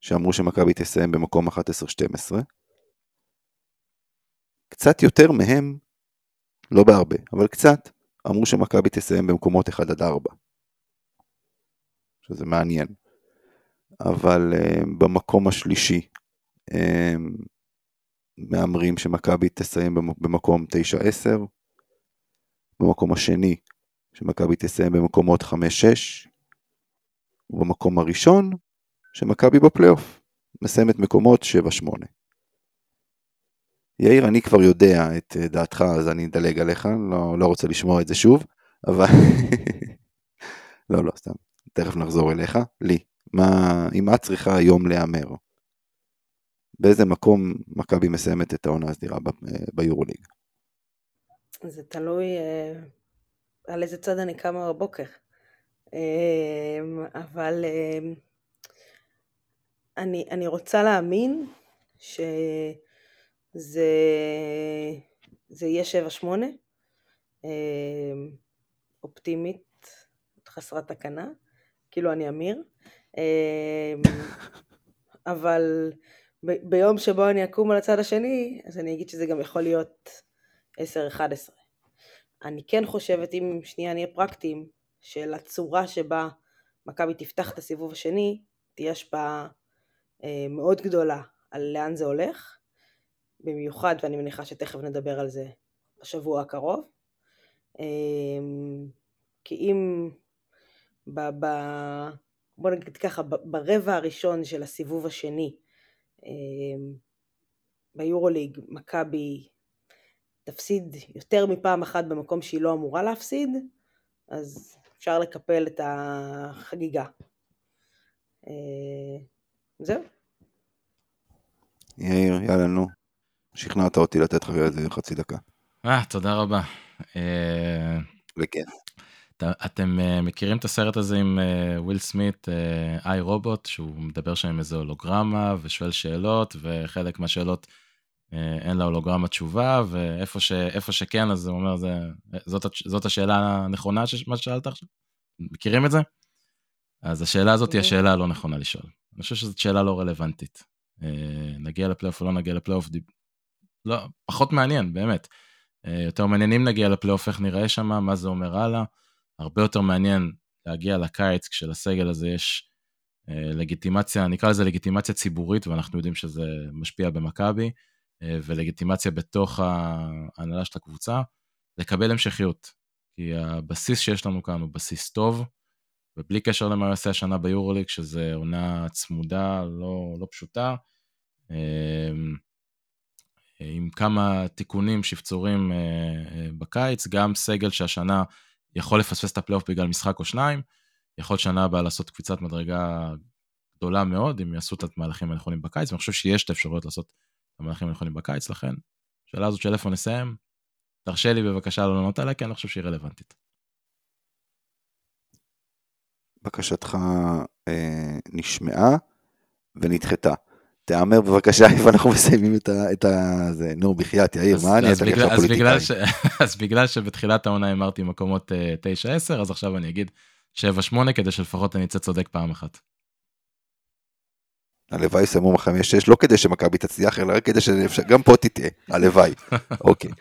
שאמרו שמכבי תסיים במקום 11-12. קצת יותר מהם, לא בהרבה, אבל קצת, אמרו שמכבי תסיים במקומות 1 4. שזה מעניין. אבל uh, במקום השלישי uh, מהמרים שמכבי תסיים במקום 9-10. במקום השני שמכבי תסיים במקומות 5-6, ובמקום הראשון, שמכבי בפלייאוף, מסיימת מקומות 7-8. יאיר, אני כבר יודע את דעתך, אז אני אדלג עליך, לא, לא רוצה לשמוע את זה שוב, אבל... (laughs) לא, לא, סתם, תכף נחזור אליך. לי, מה, אם את צריכה היום להמר, באיזה מקום מכבי מסיימת את העונה הסדירה ביורוליג? זה תלוי אה, על איזה צד אני קמה בבוקר. אבל אני, אני רוצה להאמין שזה זה יהיה 7-8, אמ, אופטימית, חסרת תקנה, כאילו אני אמיר, אבל ב- ביום שבו אני אקום על הצד השני, אז אני אגיד שזה גם יכול להיות 10-11. אני כן חושבת, אם שנייה נהיה פרקטיים, שלצורה שבה מכבי תפתח את הסיבוב השני, תהיה השפעה מאוד גדולה על לאן זה הולך, במיוחד, ואני מניחה שתכף נדבר על זה בשבוע הקרוב. אה, כי אם ב, ב, בוא נגיד ככה, ברבע הראשון של הסיבוב השני אמ, ביורוליג מכבי תפסיד יותר מפעם אחת במקום שהיא לא אמורה להפסיד, אז אפשר לקפל את החגיגה. אה, זהו. יאיר, יאללה, נו. שכנעת אותי לתת לך איזה חצי דקה. אה, תודה רבה. בכיף. אתם uh, מכירים את הסרט הזה עם וויל סמית, איי רובוט, שהוא מדבר שם עם איזה הולוגרמה ושואל שאלות, וחלק מהשאלות אין להולוגרמה תשובה, ואיפה ש, שכן, אז הוא אומר, זה, זאת, זאת השאלה הנכונה, מה ששאלת עכשיו? מכירים את זה? אז השאלה הזאת היא אוקיי. השאלה הלא נכונה לשאול. אני חושב שזאת שאלה לא רלוונטית. Uh, נגיע לפלייאוף או לא נגיע לפלייאוף, לא, פחות מעניין, באמת. יותר מעניין אם נגיע לפלייאוף, איך נראה שם, מה זה אומר הלאה. הרבה יותר מעניין להגיע לקיץ כשלסגל הזה יש אה, לגיטימציה, נקרא לזה לגיטימציה ציבורית, ואנחנו יודעים שזה משפיע במכבי, אה, ולגיטימציה בתוך ההנהלה של הקבוצה, לקבל המשכיות. כי הבסיס שיש לנו כאן הוא בסיס טוב, ובלי קשר למה יעשה השנה ביורוליג, שזה עונה צמודה, לא, לא פשוטה, אה, עם כמה תיקונים, שפצורים בקיץ, גם סגל שהשנה יכול לפספס את הפלייאוף בגלל משחק או שניים, יכול שנה הבאה לעשות קפיצת מדרגה גדולה מאוד, אם יעשו את המהלכים הנכונים בקיץ, ואני חושב שיש את האפשרויות לעשות את המהלכים הנכונים בקיץ, לכן, השאלה הזאת של איפה נסיים, תרשה לי בבקשה לא לענות עליה, כי אני לא חושב שהיא רלוונטית. בקשתך אה, נשמעה ונדחתה. תאמר בבקשה איפה אנחנו מסיימים את ה... זה, נו, בחייאת, יאיר, מה אני אעשה עכשיו פוליטיקאי? (laughs) אז בגלל שבתחילת העונה אמרתי מקומות 9-10, אה, אז עכשיו אני אגיד 7-8, כדי שלפחות אני אצא צודק פעם אחת. הלוואי שמו 5-6, לא כדי שמכבי תצליח, אלא רק כדי שגם פה תטעה, הלוואי. (laughs) אוקיי.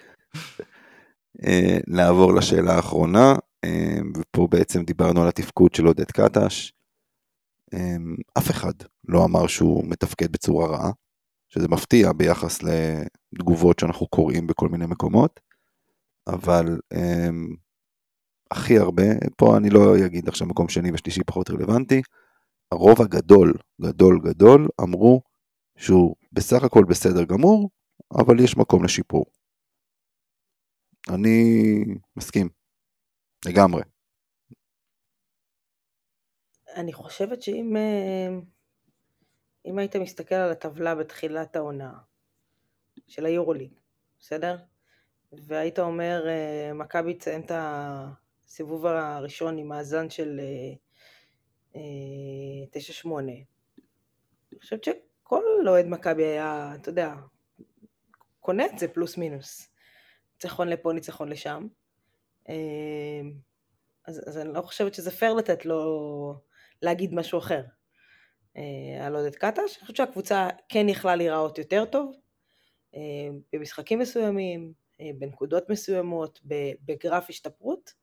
אה, נעבור לשאלה האחרונה, ופה בעצם דיברנו על התפקוד של עודד קטש. אמ, אף אחד לא אמר שהוא מתפקד בצורה רעה, שזה מפתיע ביחס לתגובות שאנחנו קוראים בכל מיני מקומות, אבל um, הכי הרבה, פה אני לא אגיד עכשיו מקום שני ושלישי פחות רלוונטי, הרוב הגדול, גדול גדול, אמרו שהוא בסך הכל בסדר גמור, אבל יש מקום לשיפור. אני מסכים, לגמרי. אני חושבת שאם אה, אם היית מסתכל על הטבלה בתחילת העונה של היורוליג, בסדר? והיית אומר, אה, מכבי תסיים את הסיבוב הראשון עם מאזן של 9-8. אה, אני חושבת שכל אוהד מכבי היה, אתה יודע, קונה את זה פלוס מינוס. ניצחון לפה, ניצחון לשם. אז, אז אני לא חושבת שזה פייר לתת לו להגיד משהו אחר אה, על עודד קטש. אני חושבת שהקבוצה כן יכלה להיראות יותר טוב אה, במשחקים מסוימים, אה, בנקודות מסוימות, בגרף השתפרות.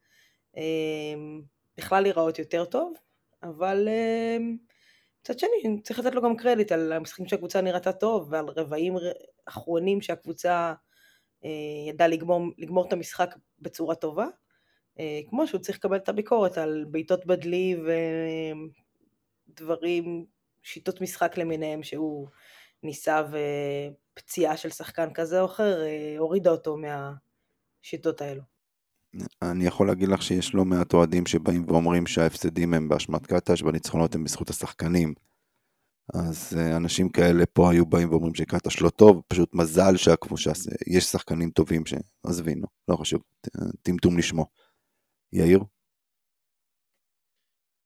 יכלה להיראות יותר טוב, אבל מצד שני צריך לתת לו גם קרדיט על המשחקים שהקבוצה נראתה טוב ועל רבעים אחרונים שהקבוצה ידעה לגמור, לגמור את המשחק בצורה טובה. אה, כמו שהוא צריך לקבל את הביקורת על בעיטות בדלי ודברים, שיטות משחק למיניהם שהוא ניסה ופציעה של שחקן כזה או אחר אה, הורידה אותו מהשיטות האלו. אני יכול להגיד לך שיש לא מעט אוהדים שבאים ואומרים שההפסדים הם באשמת קטש והניצחונות הם בזכות השחקנים. אז אה, אנשים כאלה פה היו באים ואומרים שקטש לא טוב, פשוט מזל שיש שחקנים טובים שעזבי, לא, חשוב, טמטום לשמו. יאיר?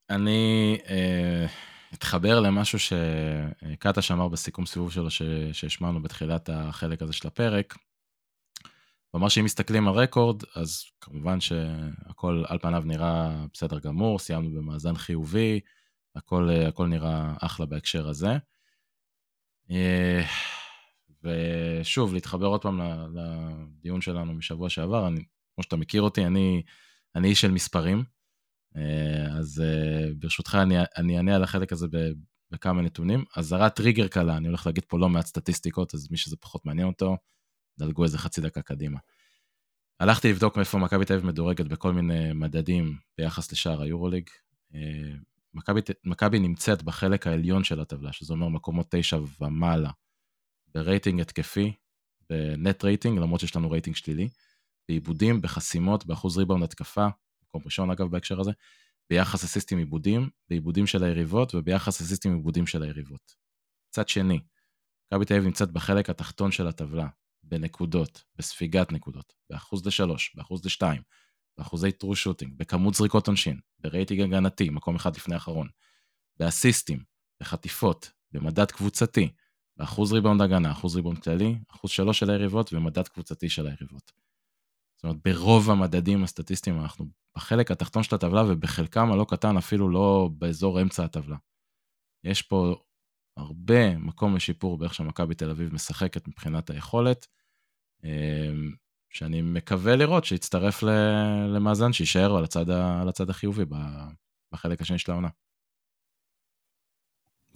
אני אה, אתחבר למשהו שקטש אמר בסיכום סיבוב שלו שהשמענו בתחילת החלק הזה של הפרק. הוא אמר שאם מסתכלים על רקורד, אז כמובן שהכל על פניו נראה בסדר גמור, סיימנו במאזן חיובי, הכל, הכל נראה אחלה בהקשר הזה. אה, ושוב, להתחבר עוד פעם לדיון שלנו משבוע שעבר, אני, כמו שאתה מכיר אותי, אני אני איש של מספרים, אה, אז אה, ברשותך אני, אני אענה על החלק הזה בכמה נתונים. אזהרת טריגר קלה, אני הולך להגיד פה לא מעט סטטיסטיקות, אז מי שזה פחות מעניין אותו, דלגו איזה חצי דקה קדימה. הלכתי לבדוק מאיפה מכבי תל אביב מדורגת בכל מיני מדדים ביחס לשער היורוליג. מכבי, נמצאת בחלק העליון של הטבלה, שזה אומר מקומות תשע ומעלה, ברייטינג התקפי, ב net rating, למרות שיש לנו רייטינג שלילי, באיבודים, בחסימות, באחוז ריבאונד התקפה, מקום ראשון אגב בהקשר הזה, ביחס אסיסטים איבודים, באיבודים של היריבות וביחס אסיסטים איבודים של היריבות. מצד שני, מכבי תל אביב נמצאת בחלק התחתון של הטבלה, בנקודות, בספיגת נקודות, באחוז לשלוש, באחוז לשתיים, באחוזי true shooting, בכמות זריקות עונשין, ברייטינג הגנתי, מקום אחד לפני האחרון, באסיסטים, בחטיפות, במדד קבוצתי, באחוז ריבאונד הגנה, אחוז ריבאונד כללי, אחוז שלוש של היריבות ומדד קבוצתי של היריבות. זאת אומרת, ברוב המדדים הסטטיסטיים אנחנו בחלק התחתון של הטבלה ובחלקם הלא קטן אפילו לא באזור אמצע הטבלה. יש פה הרבה מקום לשיפור באיך שמכבי תל אביב משחקת מבחינת היכולת, אמ, שאני מקווה לראות שיצטרף למאזן שיישאר על הצד, על הצד החיובי בחלק השני של העונה.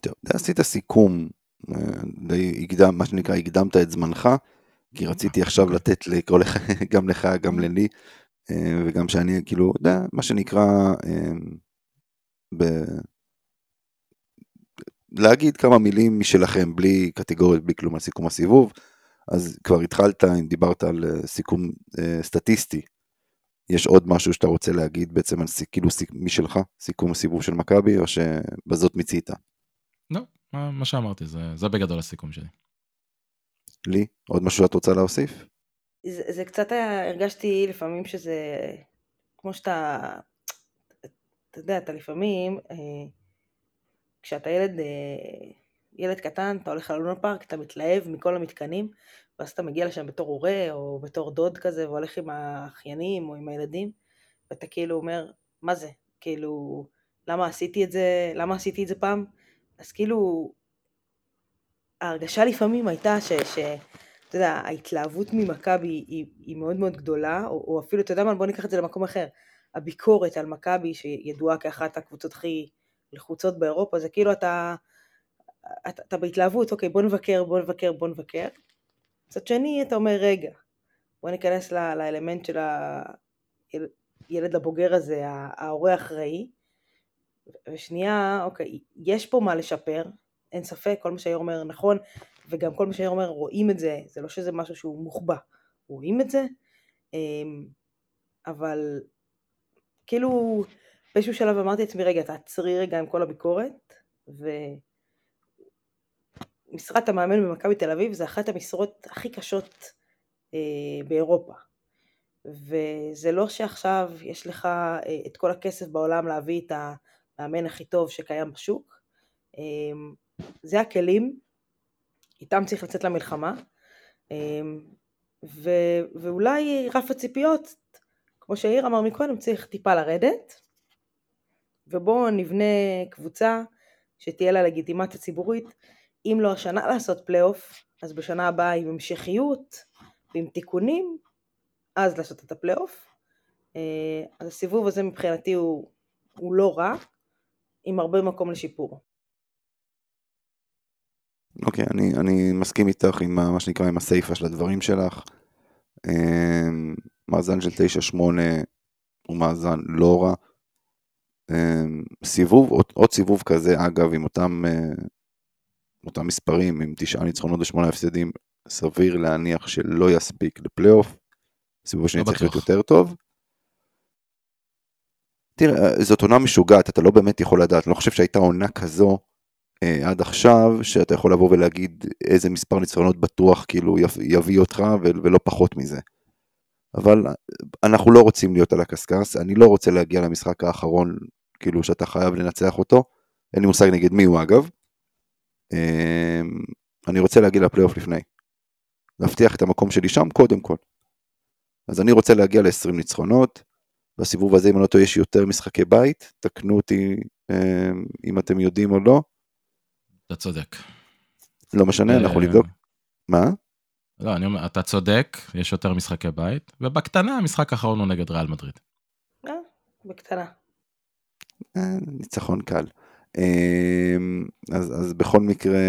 טוב, עשית סיכום, אה, די הקדם, מה שנקרא, הקדמת את זמנך, כי רציתי עכשיו אוקיי. לתת לקרוא לך, (laughs) גם לך, גם ללי, אה, וגם שאני, כאילו, יודע, מה שנקרא, אמ, ב... להגיד כמה מילים משלכם, בלי קטגוריות, בלי כלום על סיכום הסיבוב. אז כבר התחלת, אם דיברת על אה, סיכום אה, סטטיסטי, יש עוד משהו שאתה רוצה להגיד בעצם על כאילו משלך, סיכום הסיבוב של מכבי, או שבזאת מיצית? לא, מה, מה שאמרתי, זה, זה בגדול הסיכום שלי. לי, עוד משהו שאת רוצה להוסיף? זה, זה קצת היה, הרגשתי לפעמים שזה, כמו שאתה, אתה יודע, אתה לפעמים, אה, כשאתה ילד, אה, ילד קטן, אתה הולך ללונה פארק, אתה מתלהב מכל המתקנים, ואז אתה מגיע לשם בתור הורה או בתור דוד כזה, והולך עם האחיינים או עם הילדים, ואתה כאילו אומר, מה זה? כאילו, למה עשיתי את זה, למה עשיתי את זה פעם? אז כאילו, ההרגשה לפעמים הייתה ש... ש אתה יודע, ההתלהבות ממכבי היא, היא מאוד מאוד גדולה, או, או אפילו, אתה יודע מה, בוא ניקח את זה למקום אחר. הביקורת על מכבי, שידועה כאחת הקבוצות הכי לחוצות באירופה, זה כאילו אתה, אתה, אתה בהתלהבות, אוקיי, בוא נבקר, בוא נבקר, בוא נבקר. מצד שני, אתה אומר, רגע, בוא ניכנס ל, לאלמנט של הילד הבוגר הזה, ההורה האחראי, ושנייה, אוקיי, יש פה מה לשפר, אין ספק, כל מה שהיור אומר נכון, וגם כל מה שהיור אומר, רואים את זה, זה לא שזה משהו שהוא מוחבא, רואים את זה, אמ, אבל כאילו, באיזשהו שלב אמרתי לעצמי, רגע, תעצרי רגע עם כל הביקורת, ומשרת המאמן במכבי תל אביב זה אחת המשרות הכי קשות אה, באירופה. וזה לא שעכשיו יש לך אה, את כל הכסף בעולם להביא את המאמן הכי טוב שקיים בשוק. אה, זה הכלים, איתם צריך לצאת למלחמה. אה, ו, ואולי רף הציפיות, כמו שיאיר אמר מקודם, צריך טיפה לרדת. ובואו נבנה קבוצה שתהיה לה לגיטימציה ציבורית, אם לא השנה לעשות פלייאוף, אז בשנה הבאה עם המשכיות ועם תיקונים, אז לעשות את הפלייאוף. אה, אז הסיבוב הזה מבחינתי הוא, הוא לא רע, עם הרבה מקום לשיפור. אוקיי, okay, אני, אני מסכים איתך עם מה שנקרא עם הסיפה של הדברים שלך. אה, מאזן של 9-8 הוא מאזן לא רע. אמ, סיבוב, עוד, עוד סיבוב כזה, אגב, עם אותם, אה, אותם מספרים, עם תשעה ניצחונות ושמונה הפסדים, סביר להניח שלא יספיק לפלייאוף. סיבוב השני לא צריך להיות יותר טוב. תראה, זאת עונה משוגעת, אתה לא באמת יכול לדעת, אני לא חושב שהייתה עונה כזו אה, עד עכשיו, שאתה יכול לבוא ולהגיד איזה מספר ניצחונות בטוח כאילו יביא אותך ולא פחות מזה. אבל אנחנו לא רוצים להיות על הקשקש, אני לא רוצה להגיע למשחק האחרון כאילו שאתה חייב לנצח אותו, אין לי מושג נגד מי הוא אגב. אמ, אני רוצה להגיע לפלייאוף לפני. להבטיח את המקום שלי שם קודם כל. אז אני רוצה להגיע ל-20 ניצחונות. בסיבוב הזה, אם אני לא טועה, יש יותר משחקי בית, תקנו אותי אמ, אם אתם יודעים או לא. אתה צודק. לא משנה, אנחנו נבדוק. מה? לא, אני אומר, אתה צודק, יש יותר משחקי בית, ובקטנה המשחק האחרון הוא נגד ריאל מדריד. אה, בקטנה. אה, ניצחון קל. אמ, אז, אז בכל מקרה,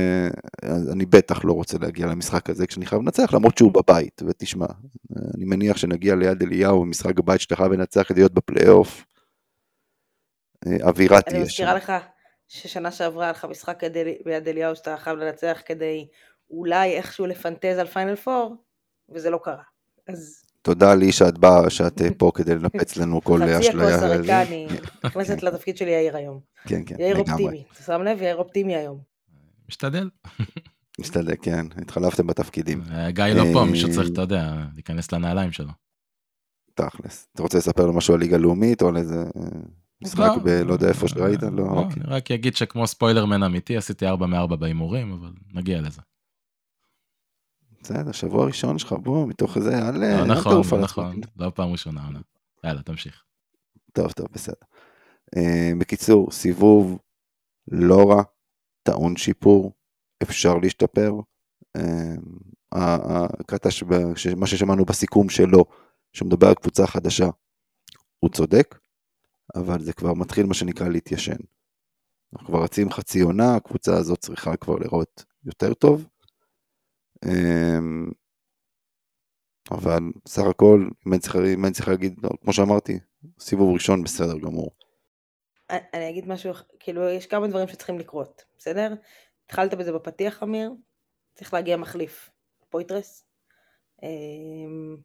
אז אני בטח לא רוצה להגיע למשחק הזה כשאני חייב לנצח, למרות שהוא בבית, ותשמע, אני מניח שנגיע ליד אליהו במשחק הבית שאתה חייב לנצח כדי להיות בפלייאוף, אה, אווירה אני תהיה שם. מזכירה לך ששנה שעברה היה לך משחק ביד אליהו שאתה חייב לנצח כדי אולי איכשהו לפנטז על פיינל פור, וזה לא קרה. אז תודה לי שאת באה, שאת אה, פה כדי לנפץ לנו כל חצי אשליה. הכוס הריקה. אני נכנסת לתפקיד של יאיר היום. כן, כן, יאיר. אופטימי. אתה שם לב? יאיר אופטימי היום. משתדל. משתדל, כן, התחלפתם בתפקידים, אה, גיא לא פה, אה, מישהו צריך, אתה יודע, להיכנס לנעליים שלו. תכלס. אתה רוצה לספר לו משהו על ליגה לאומית, או על איזה משחק לא, ב... לא יודע איפה שראית? לא, לא, אוקיי. אני רק אגיד שכמו ספוילרמן אמיתי, עשיתי 4 מ-4 בהימורים, אבל נגיע לזה. בסדר, שבוע ראשון שלך, בוא, מתוך איזה, אל לא, נכון, תעוף על נכון, עצמך. לא פעם ראשונה. עונה. יאללה, תמשיך. טוב, טוב, בסדר. אה, בקיצור, סיבוב לא רע, טעון שיפור, אפשר להשתפר. אה, ה- הקטע, שב- ש- מה ששמענו בסיכום שלו, שהוא מדבר על קבוצה חדשה, הוא צודק, אבל זה כבר מתחיל מה שנקרא להתיישן. אנחנו כבר רצים חצי עונה, הקבוצה הזאת צריכה כבר לראות יותר טוב. אה, אבל סך הכל, אם אני צריך, אם אני צריך להגיד, לא, כמו שאמרתי, סיבוב ראשון בסדר גמור. אני אגיד משהו, כאילו, יש כמה דברים שצריכים לקרות, בסדר? התחלת בזה בפתיח, אמיר, צריך להגיע מחליף, פויטרס. אמ,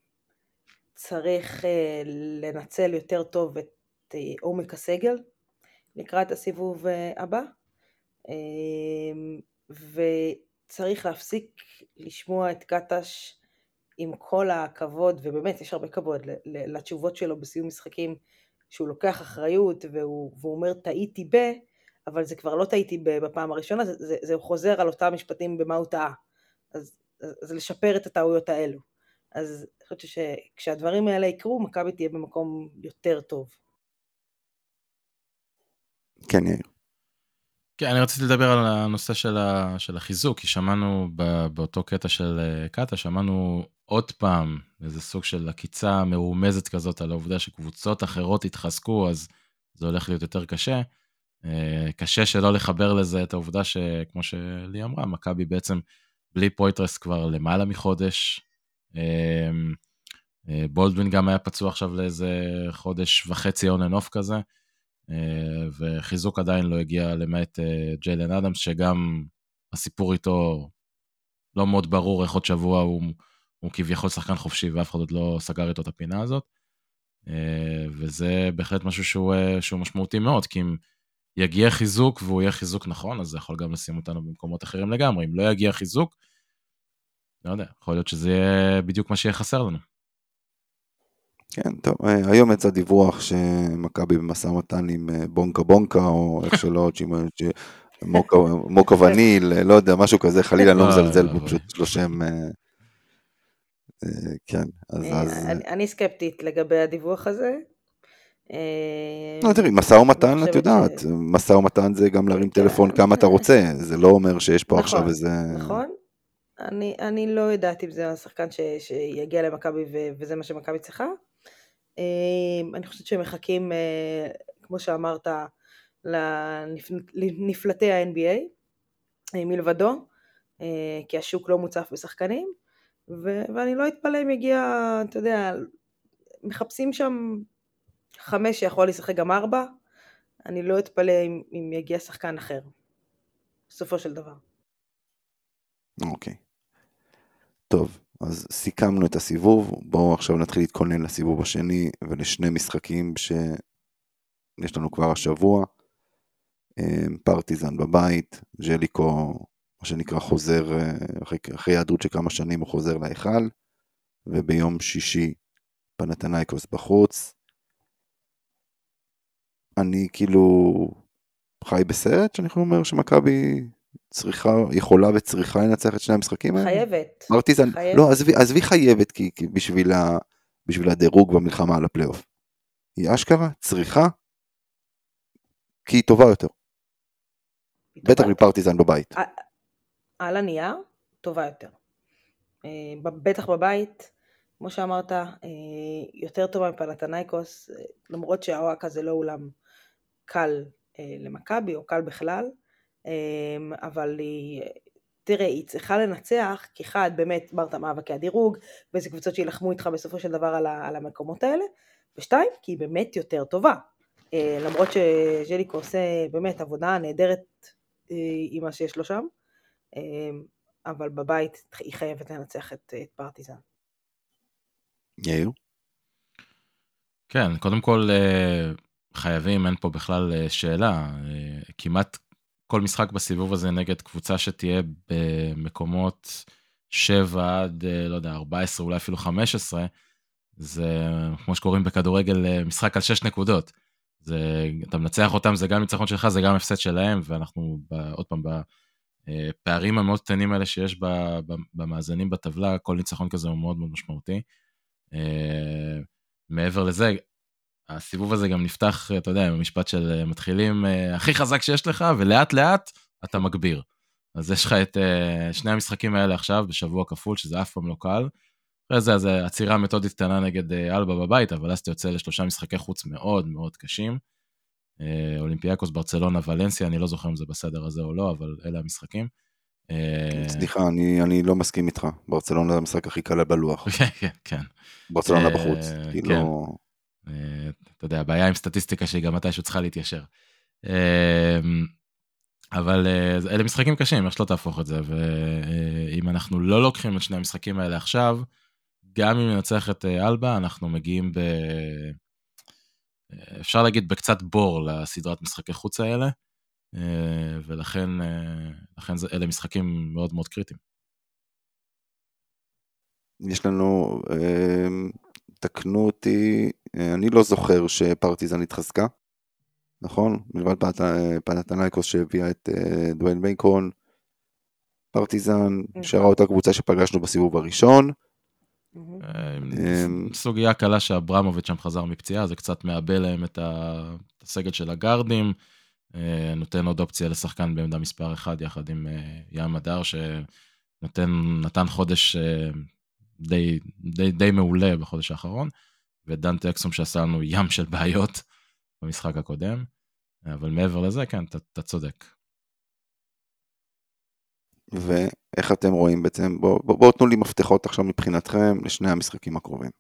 צריך אה, לנצל יותר טוב את אה, עומק הסגל לקראת הסיבוב אה, הבא, אמ, וצריך להפסיק לשמוע את קטש עם כל הכבוד, ובאמת יש הרבה כבוד לתשובות שלו בסיום משחקים, שהוא לוקח אחריות והוא, והוא אומר טעיתי ב, אבל זה כבר לא טעיתי בפעם הראשונה, זה, זה, זה חוזר על אותם משפטים במה הוא טעה. אז, אז, אז לשפר את הטעויות האלו. אז אני חושבת שכשהדברים האלה יקרו, מכבי תהיה במקום יותר טוב. כן, יאיר. כן, אני רציתי לדבר על הנושא של, ה, של החיזוק, כי שמענו ב, באותו קטע של אה, קאטה, שמענו עוד פעם איזה סוג של עקיצה מרומזת כזאת על העובדה שקבוצות אחרות יתחזקו, אז זה הולך להיות יותר קשה. אה, קשה שלא לחבר לזה את העובדה שכמו שלי אמרה, מכבי בעצם בלי פויתרס כבר למעלה מחודש. אה, בולדווין גם היה פצוע עכשיו לאיזה חודש וחצי און אנ אוף כזה. אה, וחיזוק עדיין לא הגיע למעט אה, ג'יילן אדמס, שגם הסיפור איתו לא מאוד ברור איך עוד שבוע הוא, הוא כביכול שחקן חופשי ואף אחד עוד לא סגר איתו את הפינה הזאת. אה, וזה בהחלט משהו שהוא, שהוא משמעותי מאוד, כי אם יגיע חיזוק והוא יהיה חיזוק נכון, אז זה יכול גם לשים אותנו במקומות אחרים לגמרי. אם לא יגיע חיזוק, לא יודע, יכול להיות שזה יהיה בדיוק מה שיהיה חסר לנו. כן, טוב, אה, היום יצא דיווח שמכבי במשא ומתן עם אה, בונקה בונקה, או איך שלא, (laughs) מוקה וניל, אה, לא יודע, משהו כזה, חלילה אני לא מזלזל. בו, פשוט יש לו שם, כן, אז, אני, סקפטית לגבי הדיווח הזה. לא, תראי, משא ומתן, את יודעת, משא ומתן זה גם להרים כן. טלפון כמה אתה רוצה, זה לא אומר שיש פה נכון, עכשיו איזה... נכון? אני, אני לא יודעת אם זה השחקן ש, שיגיע למכבי וזה מה שמכבי צריכה. אה, אני חושבת שהם מחכים, אה, כמו שאמרת, לנפ- לנפלטי ה-NBA אה, מלבדו, אה, כי השוק לא מוצף בשחקנים, ו- ואני לא אתפלא אם יגיע, אתה יודע, מחפשים שם חמש שיכול לשחק גם ארבע, אני לא אתפלא אם, אם יגיע שחקן אחר, בסופו של דבר. אוקיי. טוב, אז סיכמנו את הסיבוב, בואו עכשיו נתחיל להתכונן לסיבוב השני ולשני משחקים שיש לנו כבר השבוע. אה, פרטיזן בבית, ז'ליקו, מה שנקרא חוזר, אה, אחרי היעדרות של כמה שנים הוא חוזר להיכל, וביום שישי פנתנייקוס בחוץ. אני כאילו חי בסרט שאני יכול לומר שמכבי צריכה, יכולה וצריכה לנצח את שני המשחקים האלה? חייבת. חייבת. לא, עזבי, חייבת כי, כי בשביל, ה, בשביל הדירוג במלחמה על הפלייאוף. היא אשכרה צריכה, כי היא טובה יותר. בטח מפרטיזן בבית. על הנייר, טובה יותר. אה, בטח בבית, כמו שאמרת, אה, יותר טובה מפנתנייקוס, אה, למרות שהוואקה זה לא אולם קל למכבי, או קל בכלל, אבל היא, תראה, היא צריכה לנצח, כי אחד, באמת, דיברת מאבקי הדירוג, ואיזה קבוצות שילחמו איתך בסופו של דבר על, ה, על המקומות האלה, ושתיים, כי היא באמת יותר טובה. אה, למרות שז'ליקו עושה באמת עבודה נהדרת אה, עם מה שיש לו שם, אה, אבל בבית היא חייבת לנצח את, את פרטיזן. יאיר? כן, קודם כל אה, חייבים, אין פה בכלל שאלה. כמעט כל משחק בסיבוב הזה נגד קבוצה שתהיה במקומות 7 עד, לא יודע, 14, אולי אפילו 15, זה כמו שקוראים בכדורגל, משחק על 6 נקודות. זה, אתה מנצח אותם, זה גם ניצחון שלך, זה גם הפסד שלהם, ואנחנו עוד פעם בפערים המאוד קטנים האלה שיש במאזנים בטבלה, כל ניצחון כזה הוא מאוד מאוד משמעותי. מעבר לזה, הסיבוב הזה גם נפתח, אתה יודע, עם המשפט של אה, מתחילים אה, הכי חזק שיש לך, ולאט לאט אתה מגביר. אז יש לך את uh, שני המשחקים האלה עכשיו בשבוע כפול, שזה אף פעם לא קל. אחרי זה, אז עצירה מתודית קטנה נגד אלבה בבית, אבל אז אתה יוצא לשלושה משחקי חוץ מאוד מאוד קשים. אולימפיאקוס, ברצלונה, ולנסיה, אני לא זוכר אם זה בסדר הזה או לא, אבל אלה המשחקים. סליחה, אני, אני לא מסכים איתך. ברצלונה זה המשחק הכי קל בלוח. (laughs) כן, כן, כן. ברצלונה בחוץ. כאילו... אתה יודע, הבעיה עם סטטיסטיקה שהיא גם מתישהו צריכה להתיישר. אמ, אבל אה, אלה משחקים קשים, איך שלא תהפוך את זה, ואם אנחנו לא לוקחים את שני המשחקים האלה עכשיו, גם אם ננצח את אה, אלבה, אנחנו מגיעים ב... אה, אפשר להגיד בקצת בור לסדרת משחקי חוץ האלה, ולכן אלה משחקים מאוד מאוד קריטיים. יש לנו תקנו אותי, אה, אני לא זוכר שפרטיזן התחזקה, נכון? מלבד פנתנייקוס שהביאה את אה, דוויין בייקון, פרטיזן נכון. שרה אותה קבוצה שפגשנו בסיבוב הראשון. אה, סוגיה קלה שאברמוביץ' שם חזר מפציעה, זה קצת מעבה להם את הסגל של הגארדים, נותן עוד אופציה לשחקן בעמדה מספר 1 יחד עם ים הדר, שנתן חודש די, די, די מעולה בחודש האחרון, ודנטה אקסום שעשה לנו ים של בעיות במשחק הקודם, אבל מעבר לזה, כן, אתה, צודק. ואיך אתם רואים בעצם, בואו בוא, בוא תנו לי מפתחות עכשיו מבחינתכם לשני המשחקים הקרובים.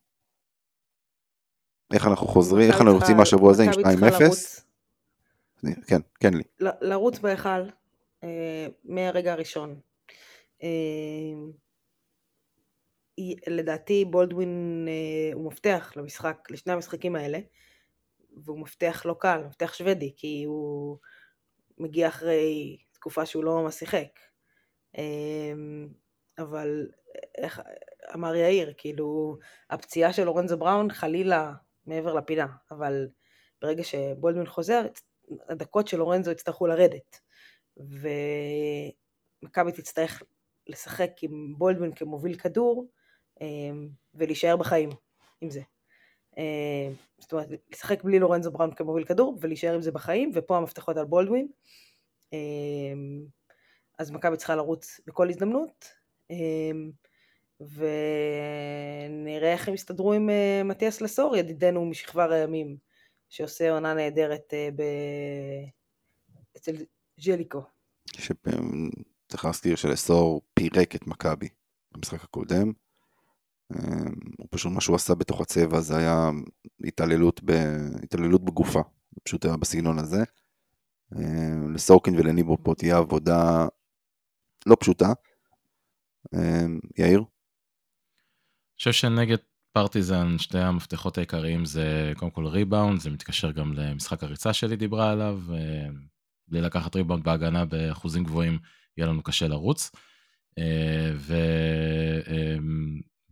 איך אנחנו חוזרים, איך אנחנו יוצאים מהשבוע הזה עם 2-0? כן, כן לי. לרוץ בהיכל אה, מהרגע הראשון. אה, לדעתי בולדווין אה, הוא מפתח למשחק, לשני המשחקים האלה, והוא מפתח לא קל, מפתח שוודי, כי הוא מגיע אחרי תקופה שהוא לא ממש שיחק. אמ, אבל איך אמר יאיר, כאילו הפציעה של לורנזו בראון חלילה מעבר לפינה, אבל ברגע שבולדווין חוזר, הדקות של לורנזו יצטרכו לרדת. ומכבי תצטרך לשחק עם בולדווין כמוביל כדור, ולהישאר בחיים עם זה. אמ, זאת אומרת, לשחק בלי לורנזו בראון כמוביל כדור ולהישאר עם זה בחיים, ופה המפתחות על בולדווין. אמ, אז מכבי צריכה לרוץ בכל הזדמנות, ונראה איך הם יסתדרו עם אה, מתיאס לסור, ידידנו משכבר הימים, שעושה עונה נהדרת אה, ב... אצל ג'ליקו. שצריך להזכיר שלסור פירק את מכבי במשחק הקודם. אמ, הוא פשוט, מה שהוא עשה בתוך הצבע זה היה התעללות, ב, התעללות בגופה, פשוט היה בסגנון הזה. אמ, לסורקין ולניבו פה תהיה עבודה לא פשוטה. אמ, יאיר? אני חושב שנגד פרטיזן שתי המפתחות העיקריים זה קודם כל ריבאונד, זה מתקשר גם למשחק הריצה שלי דיברה עליו, בלי לקחת ריבאונד בהגנה באחוזים גבוהים יהיה לנו קשה לרוץ. ו...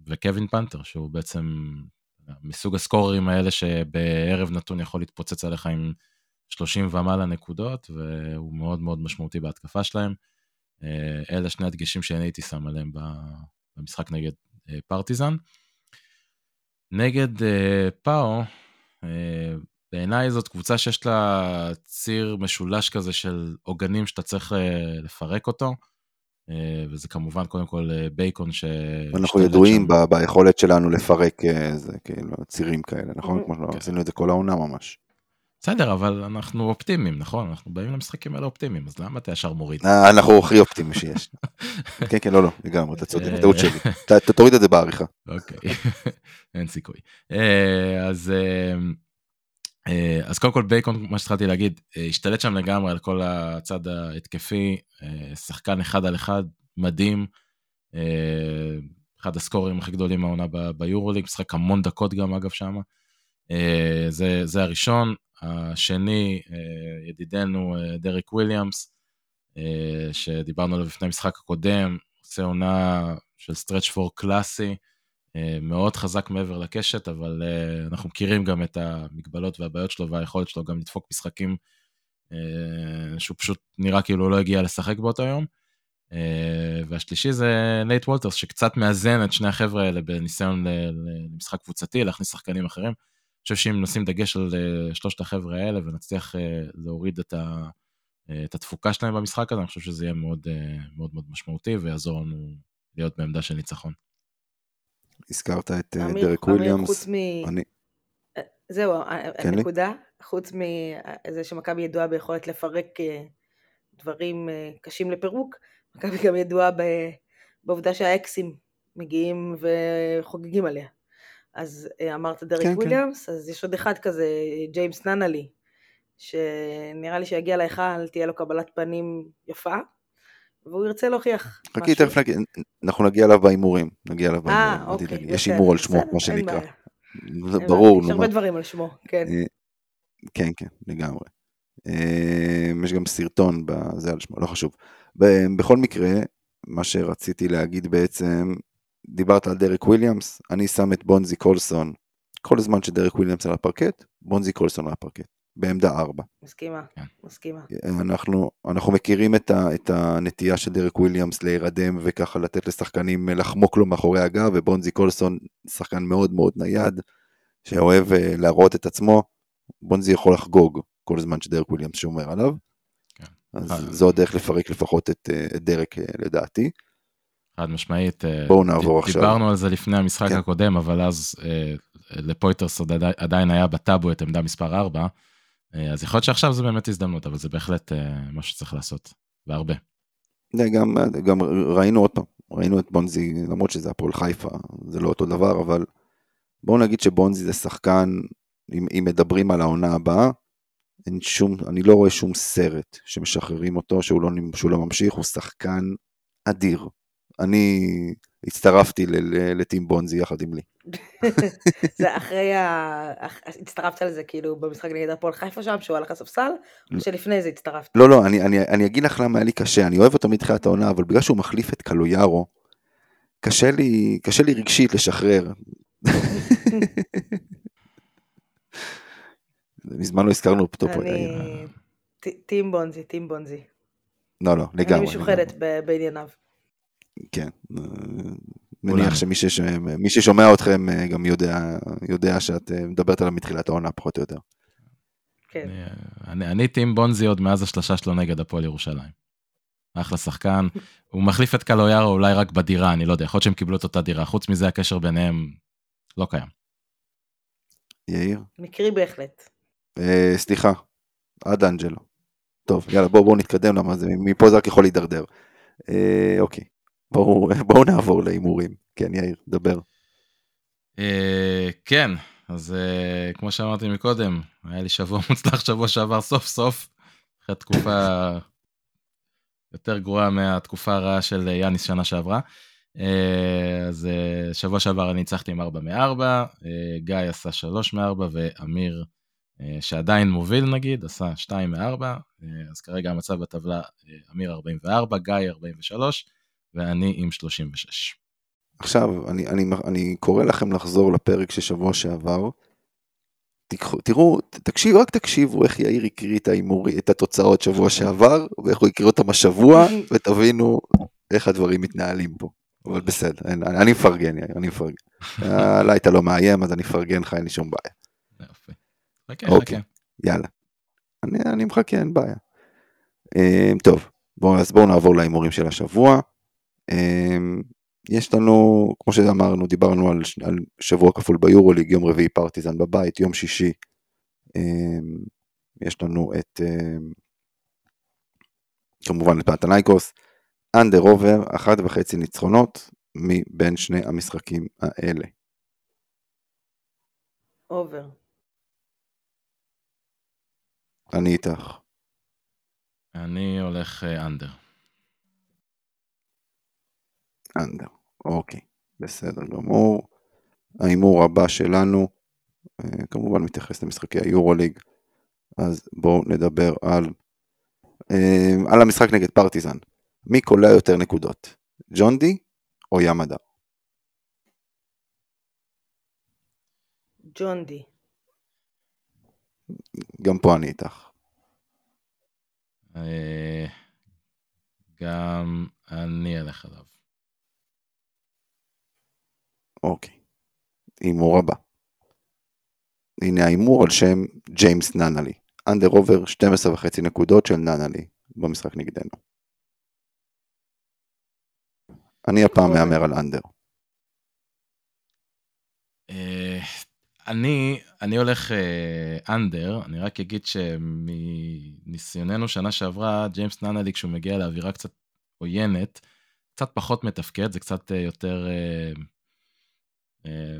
וקווין פנתר, שהוא בעצם מסוג הסקוררים האלה שבערב נתון יכול להתפוצץ עליך עם 30 ומעלה נקודות, והוא מאוד מאוד משמעותי בהתקפה שלהם. אה, אלה שני הדגשים שאני הייתי שם עליהם במשחק נגד אה, פרטיזן. נגד אה, פאו, בעיניי זאת קבוצה שיש לה ציר משולש כזה של עוגנים שאתה צריך לפרק אותו. אה, וזה כמובן קודם כל אה, בייקון ש... אנחנו ידועים ב- ביכולת שלנו לפרק איזה אה, כאילו צירים כאלה, נכון? כמו שעשינו את זה כל העונה ממש. בסדר, אבל אנחנו אופטימיים, נכון? אנחנו באים למשחקים האלה אופטימיים, אז למה אתה ישר מוריד? אנחנו הכי אופטימיים שיש. (laughs) כן, כן, לא, לא, לגמרי, אתה צודק, טעות שלי. תוריד את זה בעריכה. אוקיי, (laughs) אין סיכוי. אז אז קודם כל בייקון, מה שהתחלתי להגיד, אה, השתלט שם לגמרי על כל הצד ההתקפי, אה, שחקן אחד על אחד, מדהים. אה, אחד הסקוררים הכי גדולים מהעונה ב- ביורוליג, משחק המון דקות גם אגב שם. אה, זה, זה הראשון. השני, אה, ידידנו אה, דריק וויליאמס, אה, שדיברנו עליו לפני המשחק הקודם, עושה עונה של stretch four קלאסי, אה, מאוד חזק מעבר לקשת, אבל אה, אנחנו מכירים גם את המגבלות והבעיות שלו והיכולת שלו גם לדפוק משחקים אה, שהוא פשוט נראה כאילו לא הגיע לשחק באותו יום. אה, והשלישי זה נייט וולטרס, שקצת מאזן את שני החבר'ה האלה בניסיון למשחק קבוצתי, להכניס שחקנים אחרים. אני חושב שאם נשים דגש על אה, שלושת החבר'ה האלה ונצליח אה, להוריד את, ה, אה, את התפוקה שלהם במשחק הזה, אני חושב שזה יהיה מאוד אה, מאוד, מאוד משמעותי ויעזור לנו להיות בעמדה של ניצחון. הזכרת את אה, אמיר, דרק אמיר, וויליאמס. חוץ מ... אני- זהו, ה- כן, לי? הנקודה, חוץ מזה שמכבי ידועה ביכולת לפרק אה, דברים אה, קשים לפירוק, מכבי גם ידועה ב- בעובדה שהאקסים מגיעים וחוגגים עליה. אז אה, אמרת דרק כן, כן. וויליאמס, אז יש עוד אחד כזה, ג'יימס ננלי, שנראה לי שיגיע להיכל, תהיה לו קבלת פנים יפה, והוא ירצה להוכיח חכי, תכף נגיע, אנחנו נגיע אליו בהימורים. נגיע אליו אה, בהימורים. אוקיי, יש הימור על שמו, מה שנקרא. זה ברור, יש הרבה. דברים על שמו, כן. אה, כן, כן, לגמרי. אה, יש גם סרטון בזה על שמו, לא חשוב. בכל מקרה, מה שרציתי להגיד בעצם, דיברת על דרק וויליאמס, אני שם את בונזי קולסון, כל זמן שדרק וויליאמס על הפרקט, בונזי קולסון על הפרקט, בעמדה 4. מסכימה, כן. מסכימה. אנחנו, אנחנו מכירים את, ה, את הנטייה של דרק וויליאמס להירדם וככה לתת לשחקנים לחמוק לו מאחורי הגב, ובונזי קולסון שחקן מאוד מאוד נייד, שאוהב אה, להראות את עצמו, בונזי יכול לחגוג כל זמן שדרק וויליאמס שומר עליו. כן. אז אה. זו הדרך לפרק לפחות את, אה, את דרק אה, לדעתי. חד משמעית. אה, בואו נעבור ד- עכשיו. דיברנו על זה לפני המשחק כן. הקודם, אבל אז אה, לפויטרס עדיין היה בטאבו את עמדה מספר 4, אז יכול להיות שעכשיו זה באמת הזדמנות, אבל זה בהחלט אה, מה שצריך לעשות, והרבה. גם, גם ראינו עוד פעם, ראינו את בונזי, למרות שזה הפועל חיפה, זה לא אותו דבר, אבל בואו נגיד שבונזי זה שחקן, אם, אם מדברים על העונה הבאה, אין שום, אני לא רואה שום סרט שמשחררים אותו, שהוא לא, שהוא לא ממשיך, הוא שחקן אדיר. אני הצטרפתי לטים בונזי יחד עם לי. (laughs) זה אחרי ה... הצטרפת לזה כאילו במשחק נגד הפועל חיפה שם, שהוא הלך לספסל, או שלפני זה הצטרפת? לא, לא, אני, אני, אני אגיד לך למה היה לי קשה, אני אוהב אותו מתחילת העונה, אבל בגלל שהוא מחליף את קלויארו, קשה לי, קשה לי רגשית לשחרר. (laughs) מזמן לא הזכרנו אותו פה. אני... טים בונזי, טים בונזי. לא, לא, לגמרי. אני משוחדת בענייניו. כן. אה, מניח שמי שש... מי ששומע אתכם אה, גם יודע, יודע שאת אה, מדברת עליו מתחילת העונה, פחות או יותר. כן. אני- אני, אני טים בונזי עוד מאז השלושה שלו נגד הפועל ירושלים. אחלה שחקן, (laughs) הוא מחליף את קלויארו אולי רק בדירה, אני לא יודע, יכול להיות שהם קיבלו את אותה דירה, חוץ מזה הקשר ביניהם לא קיים. יאיר? מקרי בהחלט. אה, סליחה, עד אנג'לו. טוב, יאללה, בואו בוא נתקדם, למה זה, מפה זה רק יכול להידרדר. אה, אוקיי, בואו בוא נעבור להימורים. כן, יאיר, דבר. אה, כן, אז אה, כמו שאמרתי מקודם, היה לי שבוע (laughs) מוצלח שבוע שעבר סוף סוף, אחרי תקופה (laughs) יותר גרועה מהתקופה הרעה של יאניס שנה שעברה. אה, אז שבוע שעבר אני ניצחתי עם 4 מ-4, גיא עשה 3 מ-4 ואמיר, שעדיין מוביל נגיד, עשה 2 מ-4, אז כרגע המצב בטבלה, אמיר 44, גיא 43 ואני עם 36. עכשיו, אני, אני, אני קורא לכם לחזור לפרק של שבוע שעבר. תיקחו, תראו, תקשיבו, רק תקשיבו איך יאיר הקריא את ההימורי, את התוצאות שבוע שעבר, ואיך הוא הקריא אותם השבוע, (laughs) ותבינו איך הדברים מתנהלים פה. אבל בסדר, אין, אני, אני מפרגן, יאיר, אני מפרגן. (laughs) עליי אתה לא מאיים, אז אני מפרגן לך, אין לי שום בעיה. יופי. חכה, אוקיי. חכה. יאללה. אני, אני מחכה, אין בעיה. Um, טוב, בואו אז בואו נעבור להימורים של השבוע. Um, יש לנו, כמו שאמרנו, דיברנו על, על שבוע כפול ביורוליג, יום רביעי פרטיזן בבית, יום שישי um, יש לנו את, אה, כמובן את פנאתינייקוס, under over, אחת וחצי ניצחונות מבין שני המשחקים האלה. over. אני איתך. אני הולך אה, under. under, אוקיי, בסדר גמור. ההימור הבא שלנו, אה, כמובן מתייחס למשחקי היורוליג, אז בואו נדבר על, אה, על המשחק נגד פרטיזן. מי קולע יותר נקודות, ג'ון די או ימדה? ג'ון די. גם פה אני איתך. אה, גם אני אלך עליו. אוקיי. הימור הבא. הנה ההימור על שם ג'יימס ננלי. אנדר עובר 12 וחצי נקודות של ננלי במשחק נגדנו. אני הפעם אוקיי. מהמר על אנדר. אה, אני, אני הולך אה, אנדר, אני רק אגיד שמניסיוננו שנה שעברה, ג'יימס ננלי כשהוא מגיע לאווירה קצת עוינת, קצת פחות מתפקד, זה קצת אה, יותר אה, אה,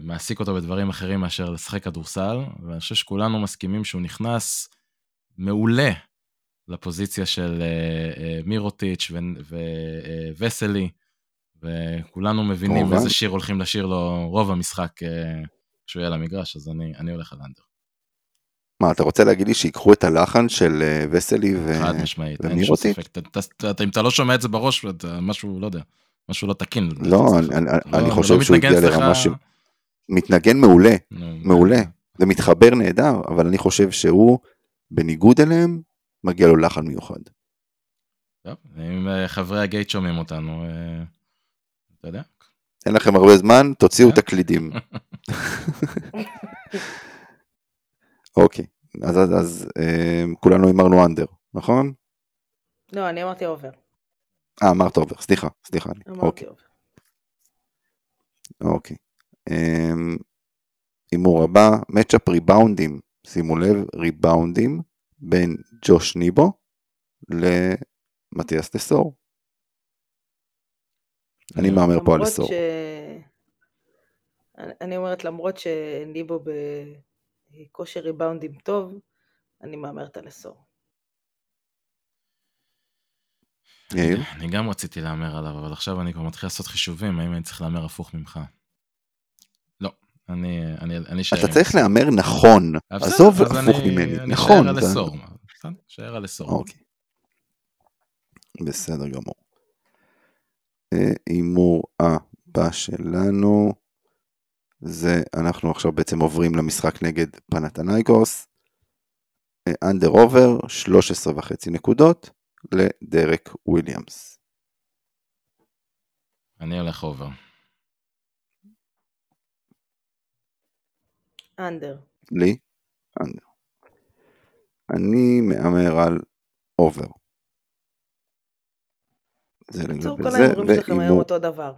מעסיק אותו בדברים אחרים מאשר לשחק כדורסל, ואני חושב שכולנו מסכימים שהוא נכנס מעולה לפוזיציה של אה, אה, מירוטיץ' וווסלי, וכולנו מבינים כמובן. איזה שיר הולכים לשיר לו רוב המשחק אה, כשהוא יהיה למגרש, אז אני, אני הולך על אנדר. מה, אתה רוצה להגיד לי שיקחו את הלחן של אה, וסלי ו... חד משמעית, אין שום? ספק. אם אתה לא שומע את זה בראש, משהו, לא יודע, משהו לא תקין. לא. אני- לא- אני לא חושב שהוא הגיע לרמה של... מתנגן מעולה, מעולה. זה מתחבר נהדר, אבל אני חושב שהוא, בניגוד אליהם, מגיע לו לחן מיוחד. טוב, אם אה, חברי הגייט שומעים אותנו, אה, אתה יודע, אין לכם הרבה זמן, תוציאו כן. תקלידים. (laughs) אוקיי, אז, אז, אז אה, כולנו הימרנו under, נכון? לא, אני אמרתי over. אה, אמרת over, סליחה, סליחה. אמרתי אוקיי, over. אוקיי. אמ, הימור הבא, matchup ריבאונדים, שימו לב, ריבאונדים בין ג'וש ניבו למתיאס לסור. אני מהמר פה על לסור. ש... אני- אומרת, למרות שניבו בכושר ריבאונדים טוב, אני מהמרת על. יאיר? אני גם רציתי להמר עליו, אבל עכשיו אני כבר מתחיל לעשות חישובים, האם אני צריך להמר הפוך ממך. אני אני- אני אשאר. אתה צריך. להמר נכון, אה, עזוב הפוך אני- ממני, אני נכון. בסדר, אשאר על אסור. אוקיי. בסדר גמור. הימור הבא שלנו, זה אנחנו עכשיו בעצם עוברים למשחק נגד פנאתינייקוס. under over, 13 וחצי נקודות לדרק וויליאמס. אני הולך over. under. לי? under. אני מהמר על over. זה לגבי כל זה, ההימורים שלכם היום אותו דבר.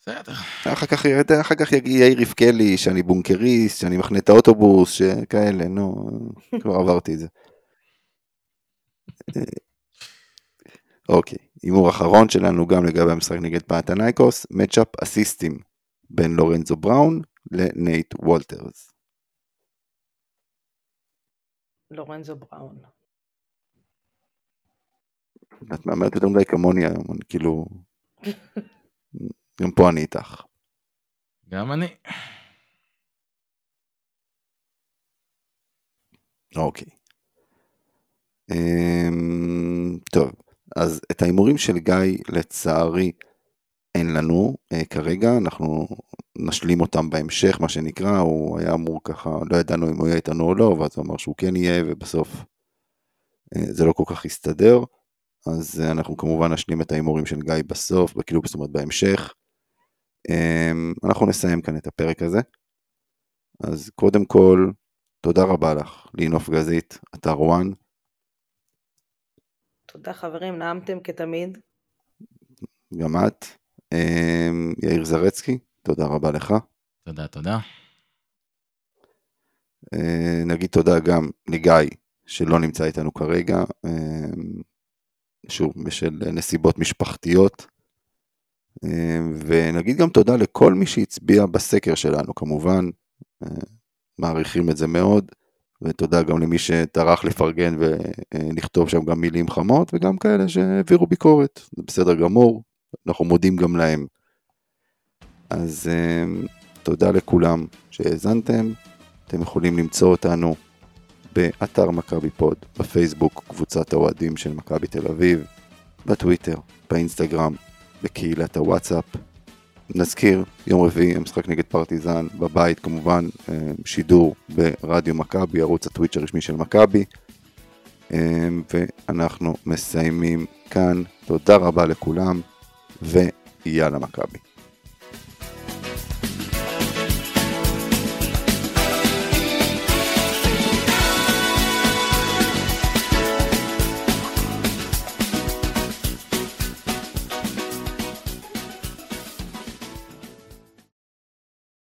בסדר. אחר כך, אחר כך יגיד יאיר יבקלי שאני בונקריסט, שאני מחנה את האוטובוס, שכאלה, נו, (laughs) כבר עברתי את זה. אה, אוקיי, הימור אחרון שלנו גם לגבי המשחק נגד פנאתינייקוס, matchup אסיסטים בין לורנזו בראון לנייט וולטרס. לורנזו בראון. את מהמרת יותר מדי כמוני היום, אני כאילו... גם פה אני איתך. גם אני. אוקיי. אמ, טוב, אז את ההימורים של גיא לצערי אין לנו אה, כרגע, אנחנו נשלים אותם בהמשך, מה שנקרא, הוא היה אמור ככה, לא ידענו אם הוא יהיה איתנו או לא, ואז הוא אמר שהוא כן יהיה, ובסוף אה, זה לא כל כך הסתדר, אז אה, אנחנו כמובן נשלים את ההימורים של גיא בסוף, כאילו זאת אומרת בהמשך. אמ, אנחנו נסיים כאן את הפרק הזה. אז קודם כל, תודה רבה לך, לינוף גזית, אתר וואן. תודה חברים, נעמתם כתמיד. גם את. אמ, יאיר זרצקי, תודה רבה לך. תודה, תודה. אה, נגיד תודה גם לגיא, שלא נמצא איתנו כרגע, אה, שוב, בשל נסיבות משפחתיות. אה, ונגיד גם תודה לכל מי שהצביע בסקר שלנו, כמובן, מעריכים את זה מאוד, ותודה גם למי שטרח לפרגן ולכתוב שם גם מילים חמות, וגם כאלה שהעבירו ביקורת, זה בסדר גמור, אנחנו מודים גם להם. אז תודה לכולם שהאזנתם, אתם יכולים למצוא אותנו באתר מכבי פוד, בפייסבוק, קבוצת האוהדים של מכבי תל אביב, בטוויטר, באינסטגרם, בקהילת הוואטסאפ. נזכיר, יום רביעי המשחק נגד פרטיזן, בבית כמובן, אה, שידור ברדיו מכבי, ערוץ הטוויץ' הרשמי של מכבי. אה, ואנחנו מסיימים כאן, תודה רבה לכולם, ויאללה מכבי.